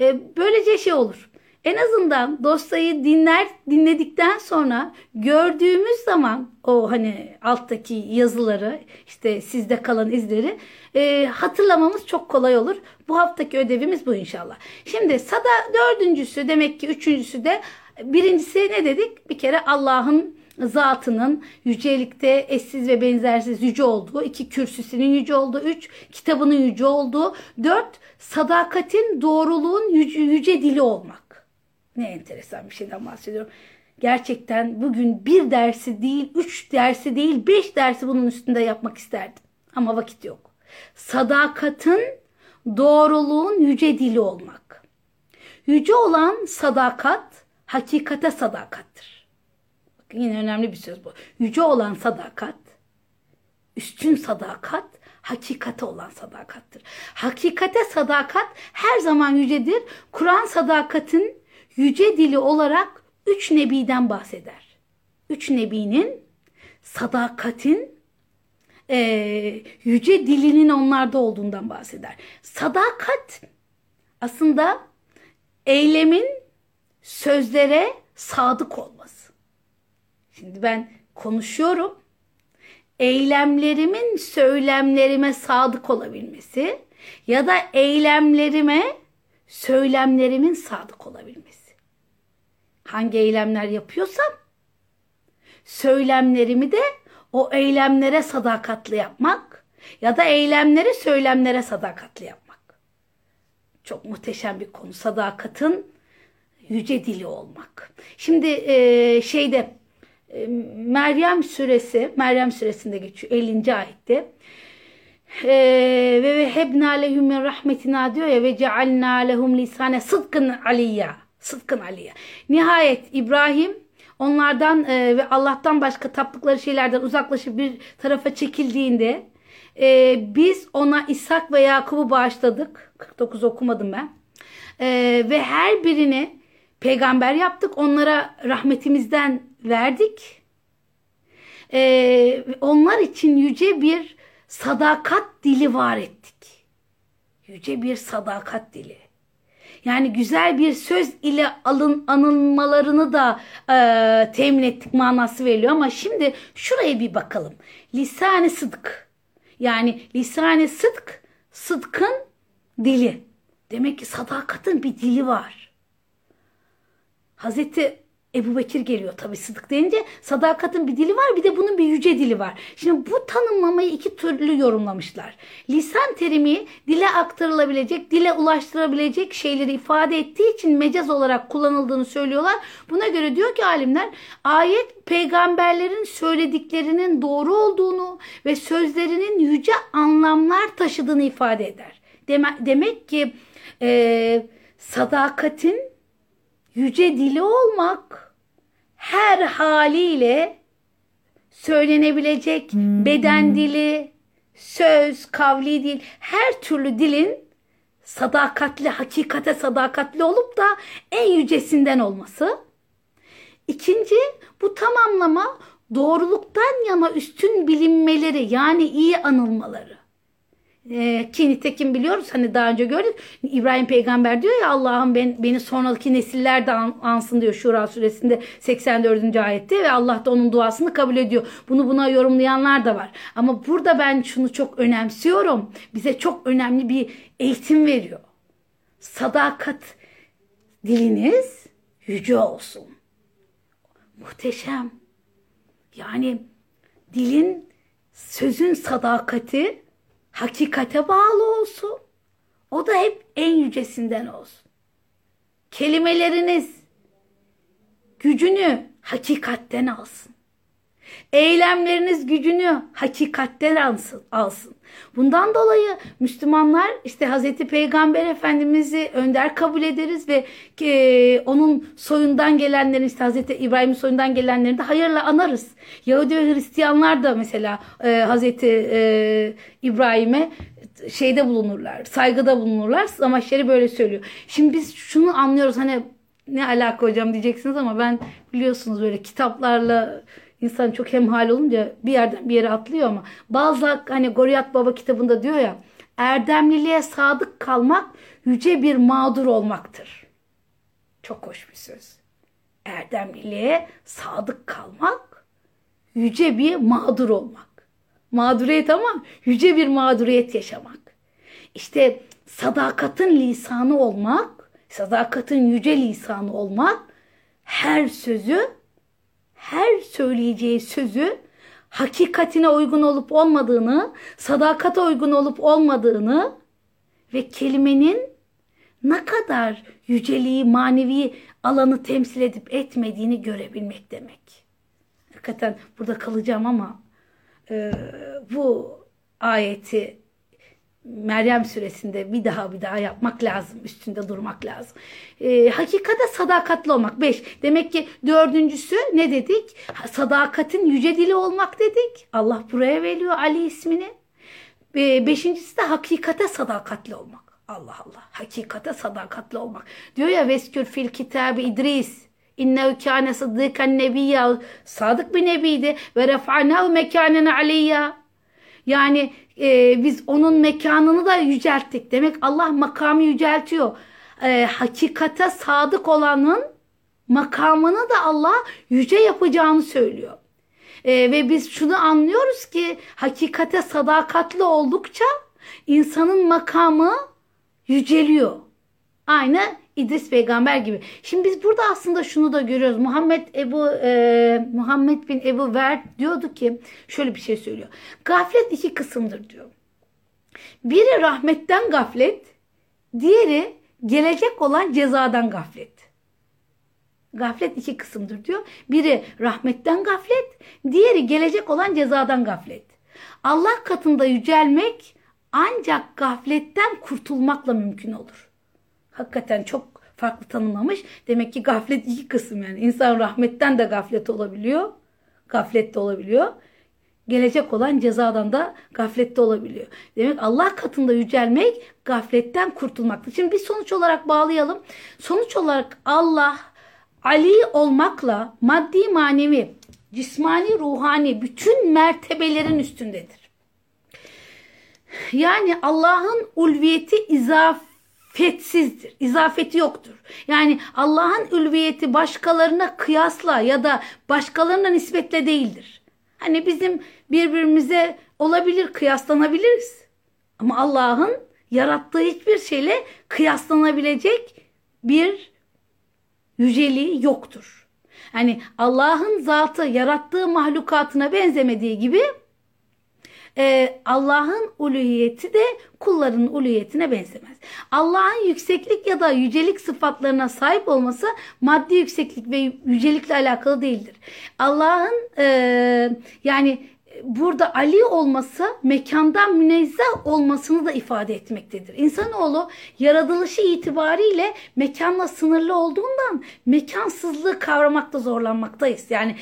e, böylece şey olur. En azından dosyayı dinler dinledikten sonra gördüğümüz zaman o hani alttaki yazıları işte sizde kalan izleri e, hatırlamamız çok kolay olur. Bu haftaki ödevimiz bu inşallah. Şimdi sada dördüncüsü demek ki üçüncüsü de birincisi ne dedik? Bir kere Allah'ın zatının yücelikte eşsiz ve benzersiz yüce olduğu, iki kürsüsünün yüce olduğu, üç kitabının yüce olduğu, dört sadakatin, doğruluğun yüce, yüce dili olmak. Ne enteresan bir şeyden bahsediyorum. Gerçekten bugün bir dersi değil, üç dersi değil, beş dersi bunun üstünde yapmak isterdim. Ama vakit yok. Sadakatin, doğruluğun yüce dili olmak. Yüce olan sadakat, hakikate sadakattır. Yine önemli bir söz bu. Yüce olan sadakat, üstün sadakat, hakikate olan sadakattır. Hakikate sadakat her zaman yücedir. Kur'an sadakatin yüce dili olarak üç nebiden bahseder. Üç nebinin sadakatin e, yüce dilinin onlarda olduğundan bahseder. Sadakat aslında eylemin sözlere sadık olması. Şimdi ben konuşuyorum. Eylemlerimin söylemlerime sadık olabilmesi ya da eylemlerime söylemlerimin sadık olabilmesi. Hangi eylemler yapıyorsam söylemlerimi de o eylemlere sadakatli yapmak ya da eylemleri söylemlere sadakatli yapmak. Çok muhteşem bir konu. Sadakatın yüce dili olmak. Şimdi e, şeyde ee, Meryem suresi, Meryem suresinde geçiyor 50. ayette. Ee, ve hebna lehum rahmetina diyor ya ve cealna lehum lisane sıdkın aliyya. Sıdkın aliyya. Nihayet İbrahim onlardan e, ve Allah'tan başka taptıkları şeylerden uzaklaşıp bir tarafa çekildiğinde e, biz ona İshak ve Yakup'u bağışladık. 49 okumadım ben. E, ve her birini peygamber yaptık. Onlara rahmetimizden verdik. Ee, onlar için yüce bir sadakat dili var ettik. Yüce bir sadakat dili. Yani güzel bir söz ile alın anılmalarını da e, temin ettik manası veriliyor. Ama şimdi şuraya bir bakalım. Lisan-ı sıdk. Yani lisan-ı sıdk, sıdkın dili. Demek ki sadakatin bir dili var. Hazreti Ebu Bekir geliyor tabii Sıdık deyince. Sadakatin bir dili var bir de bunun bir yüce dili var. Şimdi bu tanımlamayı iki türlü yorumlamışlar. Lisan terimi dile aktarılabilecek, dile ulaştırabilecek şeyleri ifade ettiği için mecaz olarak kullanıldığını söylüyorlar. Buna göre diyor ki alimler ayet peygamberlerin söylediklerinin doğru olduğunu ve sözlerinin yüce anlamlar taşıdığını ifade eder. Demek ki e, sadakatin yüce dili olmak her haliyle söylenebilecek beden dili, söz, kavli dil, her türlü dilin sadakatli, hakikate sadakatli olup da en yücesinden olması. İkinci, bu tamamlama doğruluktan yana üstün bilinmeleri yani iyi anılmaları. E, ki nitekim biliyoruz hani daha önce gördük İbrahim peygamber diyor ya Allah'ım ben, beni sonraki nesiller de ansın diyor Şura suresinde 84. ayette ve Allah da onun duasını kabul ediyor. Bunu buna yorumlayanlar da var. Ama burada ben şunu çok önemsiyorum. Bize çok önemli bir eğitim veriyor. Sadakat diliniz yüce olsun. Muhteşem. Yani dilin sözün sadakati hakikate bağlı olsun. O da hep en yücesinden olsun. Kelimeleriniz gücünü hakikatten alsın. Eylemleriniz gücünü hakikatten alsın. alsın. Bundan dolayı Müslümanlar işte Hazreti Peygamber Efendimiz'i önder kabul ederiz ve e, onun soyundan gelenlerin işte Hazreti İbrahim'in soyundan gelenlerini de hayırla anarız. Yahudi ve Hristiyanlar da mesela e, Hazreti e, İbrahim'e şeyde bulunurlar, saygıda bulunurlar. Amaçları böyle söylüyor. Şimdi biz şunu anlıyoruz hani ne alaka hocam diyeceksiniz ama ben biliyorsunuz böyle kitaplarla İnsan çok hemhal olunca bir yerden bir yere atlıyor ama bazı hani Goriyat Baba kitabında diyor ya erdemliliğe sadık kalmak yüce bir mağdur olmaktır. Çok hoş bir söz. Erdemliliğe sadık kalmak yüce bir mağdur olmak. Mağduriyet ama yüce bir mağduriyet yaşamak. İşte sadakatin lisanı olmak, sadakatin yüce lisanı olmak her sözü her söyleyeceği sözü hakikatine uygun olup olmadığını, sadakate uygun olup olmadığını ve kelimenin ne kadar yüceliği, manevi alanı temsil edip etmediğini görebilmek demek. Hakikaten burada kalacağım ama e, bu ayeti Meryem suresinde bir daha bir daha yapmak lazım. Üstünde durmak lazım. E, hakikate sadakatli olmak. Beş. Demek ki dördüncüsü ne dedik? Sadakatin yüce dili olmak dedik. Allah buraya veriyor Ali ismini. E, beşincisi de hakikate sadakatli olmak. Allah Allah. Hakikate sadakatli olmak. Diyor ya Veskür fil kitabı İdris. İnnehu kâne sıddıkan nebiyya. Sadık bir nebiydi. Ve refa'nahu mekânen aleyya. Yani e, biz onun mekanını da yücelttik. Demek Allah makamı yüceltiyor. E, hakikate sadık olanın makamını da Allah yüce yapacağını söylüyor. E, ve biz şunu anlıyoruz ki hakikate sadakatli oldukça insanın makamı yüceliyor. Aynı İdris peygamber gibi. Şimdi biz burada aslında şunu da görüyoruz. Muhammed Ebu e, Muhammed bin Ebu Ver diyordu ki şöyle bir şey söylüyor. Gaflet iki kısımdır diyor. Biri rahmetten gaflet, diğeri gelecek olan cezadan gaflet. Gaflet iki kısımdır diyor. Biri rahmetten gaflet, diğeri gelecek olan cezadan gaflet. Allah katında yücelmek ancak gafletten kurtulmakla mümkün olur. Hakikaten çok farklı tanımlamış. Demek ki gaflet iki kısım yani. İnsan rahmetten de gaflet olabiliyor. Gaflet de olabiliyor. Gelecek olan cezadan da gaflette olabiliyor. Demek Allah katında yücelmek gafletten kurtulmaktır. Şimdi bir sonuç olarak bağlayalım. Sonuç olarak Allah Ali olmakla maddi manevi, cismani, ruhani bütün mertebelerin üstündedir. Yani Allah'ın ulviyeti izaf fetsizdir. İzafeti yoktur. Yani Allah'ın ülviyeti başkalarına kıyasla ya da başkalarına nispetle değildir. Hani bizim birbirimize olabilir, kıyaslanabiliriz. Ama Allah'ın yarattığı hiçbir şeyle kıyaslanabilecek bir yüceliği yoktur. Hani Allah'ın zatı yarattığı mahlukatına benzemediği gibi e, Allah'ın uluhiyeti de kulların uluhiyetine benzemez. Allah'ın yükseklik ya da yücelik sıfatlarına sahip olması maddi yükseklik ve yücelikle alakalı değildir. Allah'ın e, yani burada Ali olması mekandan münezzeh olmasını da ifade etmektedir. İnsanoğlu yaratılışı itibariyle mekanla sınırlı olduğundan mekansızlığı kavramakta zorlanmaktayız. Yani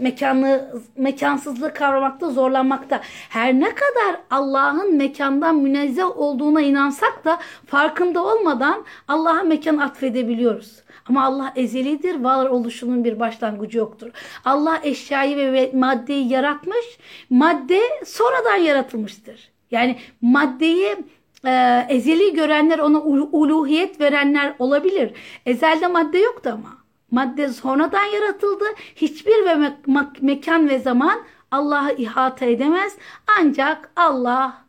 mekanlı mekansızlığı kavramakta zorlanmakta. Her ne kadar Allah'ın mekandan münezzeh olduğuna inansak da farkında olmadan Allah'a mekan atfedebiliyoruz. Ama Allah ezelidir, var oluşunun bir başlangıcı yoktur. Allah eşyayı ve maddeyi yaratmış, madde sonradan yaratılmıştır. Yani maddeyi e, ezeli görenler, ona uluhiyet verenler olabilir. Ezelde madde yoktu ama. Madde sonradan yaratıldı. Hiçbir ve me- mekan ve zaman Allah'ı ihata edemez. Ancak Allah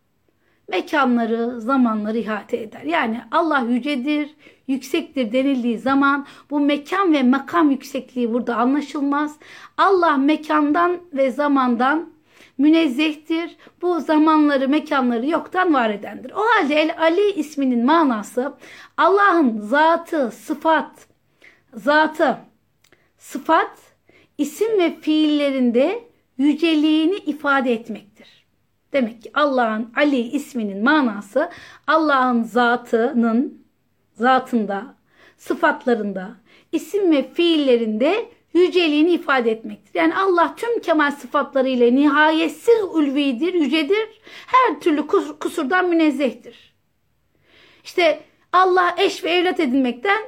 mekanları, zamanları ihate eder. Yani Allah yücedir, yüksektir denildiği zaman bu mekan ve makam yüksekliği burada anlaşılmaz. Allah mekandan ve zamandan münezzehtir. Bu zamanları, mekanları yoktan var edendir. O halde El Ali isminin manası Allah'ın zatı, sıfat, zatı, sıfat, isim ve fiillerinde yüceliğini ifade etmektir. Demek ki Allah'ın Ali isminin manası Allah'ın zatının zatında, sıfatlarında, isim ve fiillerinde yüceliğini ifade etmektir. Yani Allah tüm kemal sıfatlarıyla nihayetsiz ulvidir, yücedir. Her türlü kusurdan münezzehtir. İşte Allah eş ve evlat edinmekten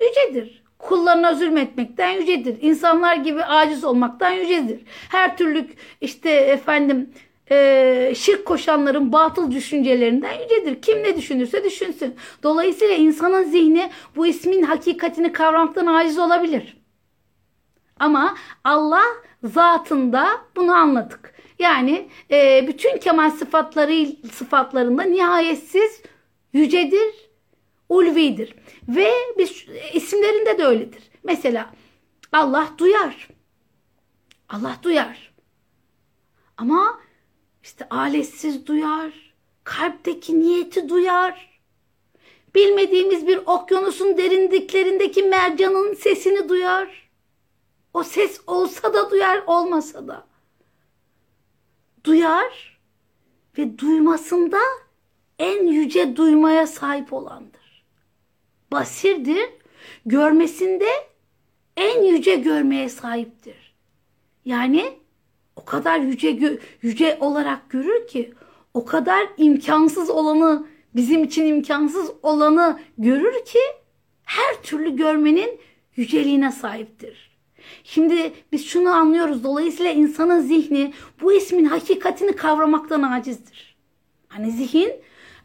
yücedir. Kullarına zulmetmekten yücedir. İnsanlar gibi aciz olmaktan yücedir. Her türlü işte efendim e, şirk koşanların batıl düşüncelerinden yücedir. Kim ne düşünürse düşünsün. Dolayısıyla insanın zihni bu ismin hakikatini kavramaktan aciz olabilir. Ama Allah zatında bunu anladık. Yani e, bütün kemal sıfatları sıfatlarında nihayetsiz yücedir, ulvidir. Ve biz isimlerinde de öyledir. Mesela Allah duyar. Allah duyar. Ama işte aletsiz duyar. Kalpteki niyeti duyar. Bilmediğimiz bir okyanusun derinliklerindeki mercanın sesini duyar. O ses olsa da duyar, olmasa da. Duyar ve duymasında en yüce duymaya sahip olandır. Basirdir, görmesinde en yüce görmeye sahiptir. Yani o kadar yüce yüce olarak görür ki o kadar imkansız olanı bizim için imkansız olanı görür ki her türlü görmenin yüceliğine sahiptir. Şimdi biz şunu anlıyoruz. Dolayısıyla insanın zihni bu ismin hakikatini kavramaktan acizdir. Hani zihin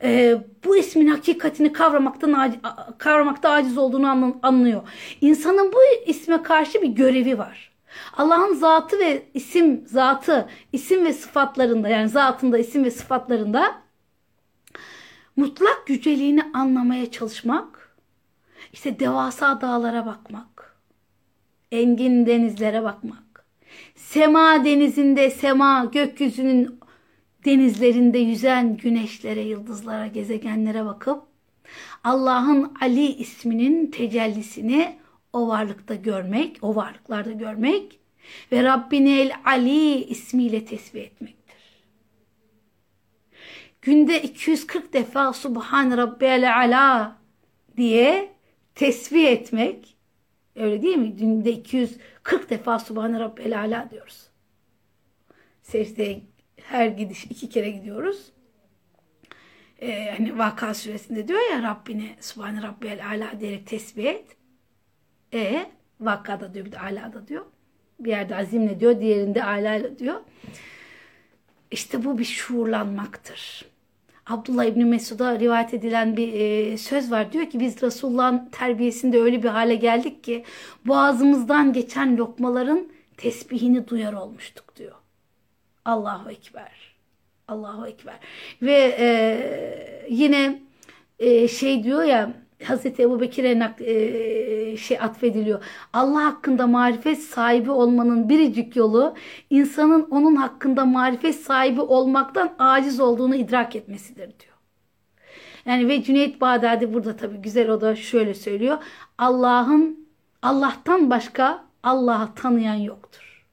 e, bu ismin hakikatini kavramaktan kavramakta aciz olduğunu anlıyor. İnsanın bu isme karşı bir görevi var. Allah'ın zatı ve isim zatı, isim ve sıfatlarında yani zatında, isim ve sıfatlarında mutlak yüceliğini anlamaya çalışmak, işte devasa dağlara bakmak, engin denizlere bakmak, sema denizinde, sema gökyüzünün denizlerinde yüzen güneşlere, yıldızlara, gezegenlere bakıp Allah'ın Ali isminin tecellisini o varlıkta görmek, o varlıklarda görmek ve Rabbini El Ali ismiyle tesbih etmektir. Günde 240 defa Subhan Rabbiyel Ala diye tesbih etmek, öyle değil mi? Günde 240 defa Subhan Rabbiyel Ala diyoruz. Secdeye her gidiş iki kere gidiyoruz. Ee, hani Vaka suresinde diyor ya Rabbine Subhan Rabbiyel Ala diyerek tesbih et. E vakada diyor bir de alada diyor. Bir yerde azimle diyor, diğerinde alayla diyor. İşte bu bir şuurlanmaktır. Abdullah İbni Mesud'a rivayet edilen bir e, söz var. Diyor ki biz Resulullah'ın terbiyesinde öyle bir hale geldik ki boğazımızdan geçen lokmaların tesbihini duyar olmuştuk diyor. Allahu Ekber. Allahu Ekber. Ve e, yine e, şey diyor ya Hazreti Ebu Bekir'e e, şey atfediliyor. Allah hakkında marifet sahibi olmanın biricik yolu insanın onun hakkında marifet sahibi olmaktan aciz olduğunu idrak etmesidir diyor. Yani ve Cüneyt Bağdadi burada tabii güzel o da şöyle söylüyor. Allah'ın Allah'tan başka Allah'ı tanıyan yoktur.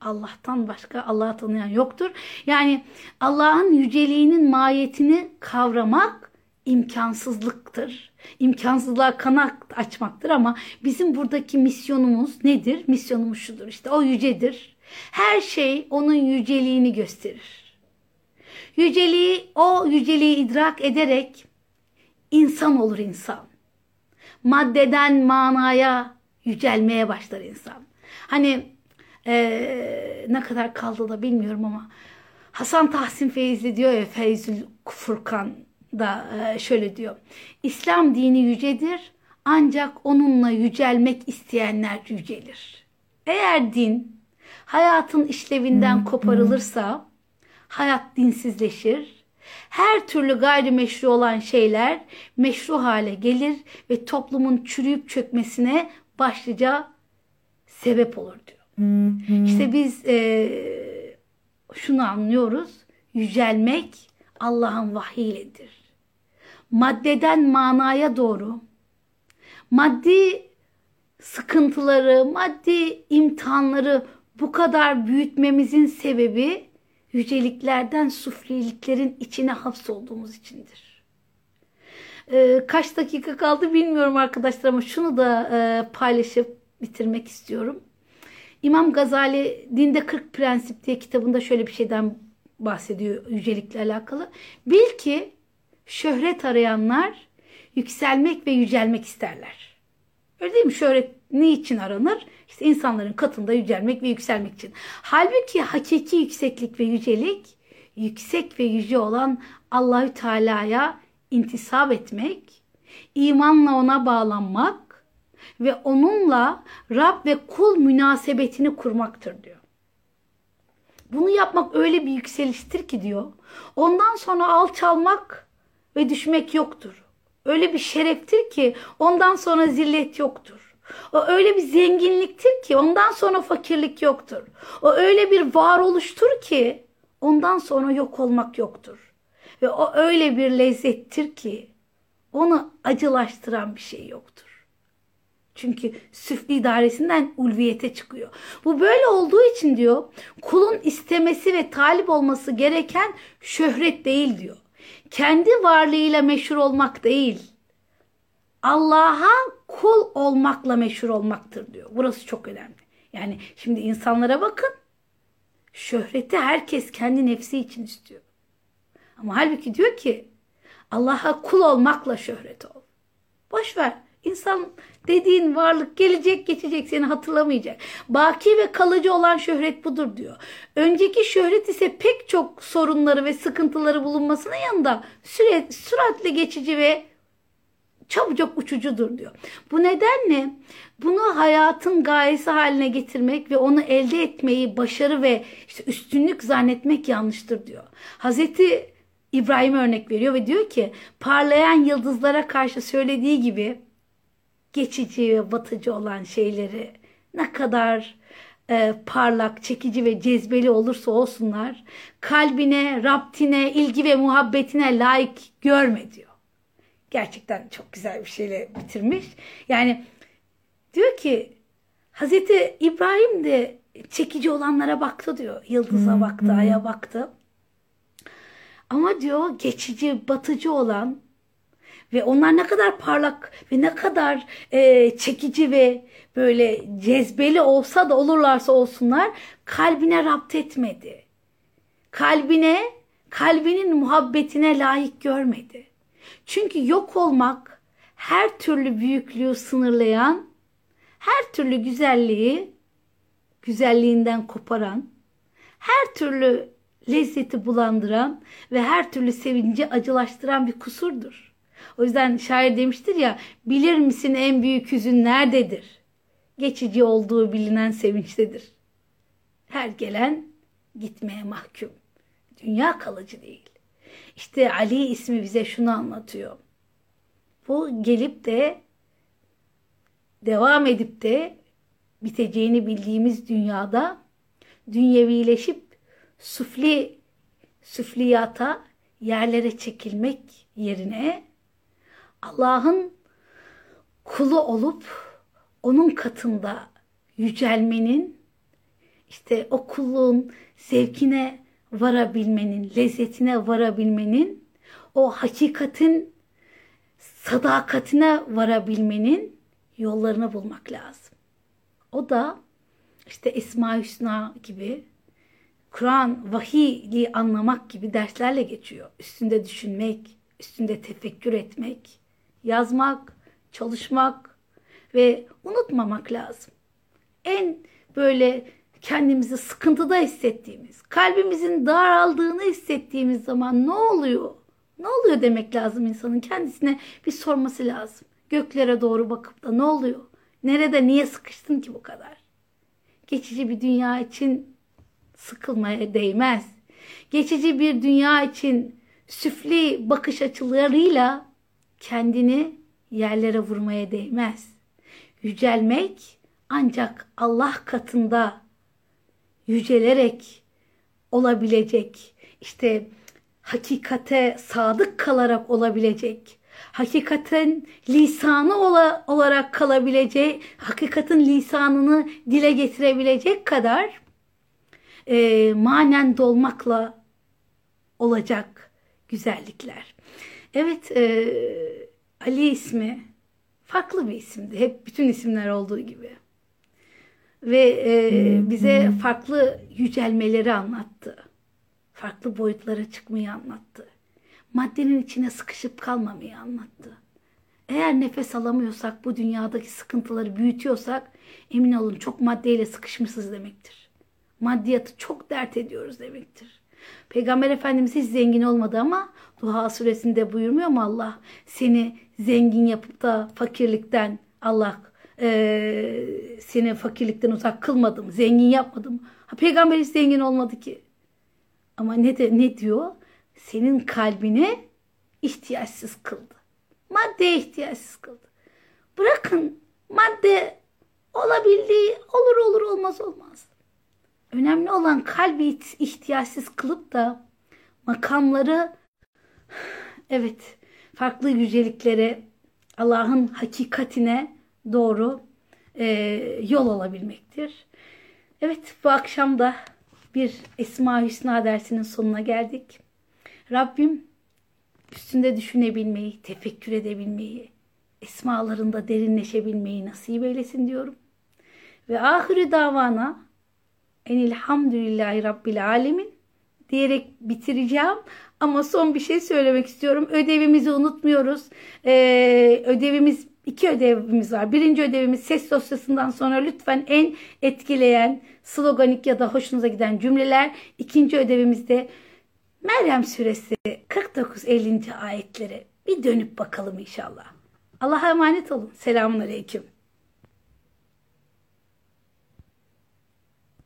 Allah'tan başka Allah'ı tanıyan yoktur. Yani Allah'ın yüceliğinin mahiyetini kavramak imkansızlıktır. İmkansızlığa kanat açmaktır ama bizim buradaki misyonumuz nedir? Misyonumuz şudur işte o yücedir. Her şey onun yüceliğini gösterir. Yüceliği, o yüceliği idrak ederek insan olur insan. Maddeden manaya yücelmeye başlar insan. Hani ee, ne kadar kaldı da bilmiyorum ama Hasan Tahsin Feyzli diyor ya Feyzül Furkan da e, şöyle diyor. İslam dini yücedir ancak onunla yücelmek isteyenler yücelir. Eğer din hayatın işlevinden koparılırsa hayat dinsizleşir. Her türlü gayrimeşru olan şeyler meşru hale gelir ve toplumun çürüyüp çökmesine başlıca sebep olur diyor. İşte biz e, şunu anlıyoruz. Yücelmek Allah'ın vahiyledir. Maddeden manaya doğru maddi sıkıntıları, maddi imtihanları bu kadar büyütmemizin sebebi yüceliklerden sufliliklerin içine hapsolduğumuz içindir. Ee, kaç dakika kaldı bilmiyorum arkadaşlar ama şunu da e, paylaşıp bitirmek istiyorum. İmam Gazali Dinde 40 Prensip diye kitabında şöyle bir şeyden bahsediyor yücelikle alakalı. Bil ki şöhret arayanlar yükselmek ve yücelmek isterler. Öyle değil mi? Şöhret niçin aranır? İşte insanların katında yücelmek ve yükselmek için. Halbuki hakiki yükseklik ve yücelik yüksek ve yüce olan Allahü Teala'ya intisap etmek, imanla ona bağlanmak ve onunla Rab ve kul münasebetini kurmaktır diyor. Bunu yapmak öyle bir yükseliştir ki diyor. Ondan sonra alçalmak ve düşmek yoktur. Öyle bir şereftir ki ondan sonra zillet yoktur. O öyle bir zenginliktir ki ondan sonra fakirlik yoktur. O öyle bir varoluştur ki ondan sonra yok olmak yoktur. Ve o öyle bir lezzettir ki onu acılaştıran bir şey yoktur. Çünkü süfli idaresinden ulviyete çıkıyor. Bu böyle olduğu için diyor kulun istemesi ve talip olması gereken şöhret değil diyor. Kendi varlığıyla meşhur olmak değil. Allah'a kul olmakla meşhur olmaktır diyor. Burası çok önemli. Yani şimdi insanlara bakın. Şöhreti herkes kendi nefsi için istiyor. Ama halbuki diyor ki Allah'a kul olmakla şöhret ol. Boş ver. İnsan dediğin varlık gelecek geçecek seni hatırlamayacak. Baki ve kalıcı olan şöhret budur diyor. Önceki şöhret ise pek çok sorunları ve sıkıntıları bulunmasının yanında süre, süratle geçici ve çabucak uçucudur diyor. Bu nedenle bunu hayatın gayesi haline getirmek ve onu elde etmeyi başarı ve işte üstünlük zannetmek yanlıştır diyor. Hazreti İbrahim örnek veriyor ve diyor ki parlayan yıldızlara karşı söylediği gibi geçici ve batıcı olan şeyleri ne kadar e, parlak, çekici ve cezbeli olursa olsunlar kalbine, Rabtine, ilgi ve muhabbetine layık görme diyor. Gerçekten çok güzel bir şeyle bitirmiş. Yani diyor ki Hazreti İbrahim de çekici olanlara baktı diyor. Yıldıza baktı, aya baktı. Ama diyor geçici, batıcı olan ve onlar ne kadar parlak ve ne kadar e, çekici ve böyle cezbeli olsa da olurlarsa olsunlar kalbine rapt etmedi. Kalbine, kalbinin muhabbetine layık görmedi. Çünkü yok olmak her türlü büyüklüğü sınırlayan, her türlü güzelliği güzelliğinden koparan, her türlü lezzeti bulandıran ve her türlü sevinci acılaştıran bir kusurdur. O yüzden şair demiştir ya bilir misin en büyük hüzün nerededir? Geçici olduğu bilinen sevinçtedir. Her gelen gitmeye mahkum. Dünya kalıcı değil. İşte Ali ismi bize şunu anlatıyor. bu gelip de devam edip de biteceğini bildiğimiz dünyada dünyevileşip sufli süfliyata yerlere çekilmek yerine Allah'ın kulu olup onun katında yücelmenin işte o kulluğun zevkine varabilmenin, lezzetine varabilmenin, o hakikatin sadakatine varabilmenin yollarını bulmak lazım. O da işte Esma Hüsna gibi Kur'an vahiyli anlamak gibi derslerle geçiyor. Üstünde düşünmek, üstünde tefekkür etmek, yazmak, çalışmak ve unutmamak lazım. En böyle kendimizi sıkıntıda hissettiğimiz, kalbimizin daraldığını hissettiğimiz zaman ne oluyor? Ne oluyor demek lazım insanın kendisine bir sorması lazım. Göklere doğru bakıp da ne oluyor? Nerede niye sıkıştın ki bu kadar? Geçici bir dünya için sıkılmaya değmez. Geçici bir dünya için süfli bakış açılarıyla kendini yerlere vurmaya değmez. Yücelmek ancak Allah katında yücelerek olabilecek, işte hakikate sadık kalarak olabilecek, hakikaten lisanı ola, olarak kalabilecek, hakikatin lisanını dile getirebilecek kadar e, manen dolmakla olacak güzellikler. Evet, e, Ali ismi farklı bir isimdi. Hep bütün isimler olduğu gibi. Ve e, bize farklı yücelmeleri anlattı. Farklı boyutlara çıkmayı anlattı. Maddenin içine sıkışıp kalmamayı anlattı. Eğer nefes alamıyorsak, bu dünyadaki sıkıntıları büyütüyorsak emin olun çok maddeyle sıkışmışız demektir. Maddiyatı çok dert ediyoruz demektir. Peygamber Efendimiz hiç zengin olmadı ama Duha suresinde buyurmuyor mu Allah? Seni zengin yapıp da fakirlikten Allah e, seni fakirlikten uzak kılmadım, zengin yapmadım. Ha, peygamber hiç zengin olmadı ki. Ama ne de ne diyor? Senin kalbine ihtiyaçsız kıldı. Maddeye ihtiyaçsız kıldı. Bırakın madde olabildiği olur olur olmaz olmaz. Önemli olan kalbi ihtiyaçsız kılıp da makamları evet farklı yüceliklere Allah'ın hakikatine doğru e, yol alabilmektir. Evet bu akşam da bir Esma Hüsna dersinin sonuna geldik. Rabbim üstünde düşünebilmeyi, tefekkür edebilmeyi, esmalarında derinleşebilmeyi nasip eylesin diyorum. Ve ahiri davana enilhamdülillahi rabbil alemin diyerek bitireceğim. Ama son bir şey söylemek istiyorum. Ödevimizi unutmuyoruz. Ee, ödevimiz iki ödevimiz var. Birinci ödevimiz ses dosyasından sonra lütfen en etkileyen, sloganik ya da hoşunuza giden cümleler. İkinci ödevimizde Meryem suresi 49-50. ayetlere bir dönüp bakalım inşallah. Allah'a emanet olun. Selamun Aleyküm.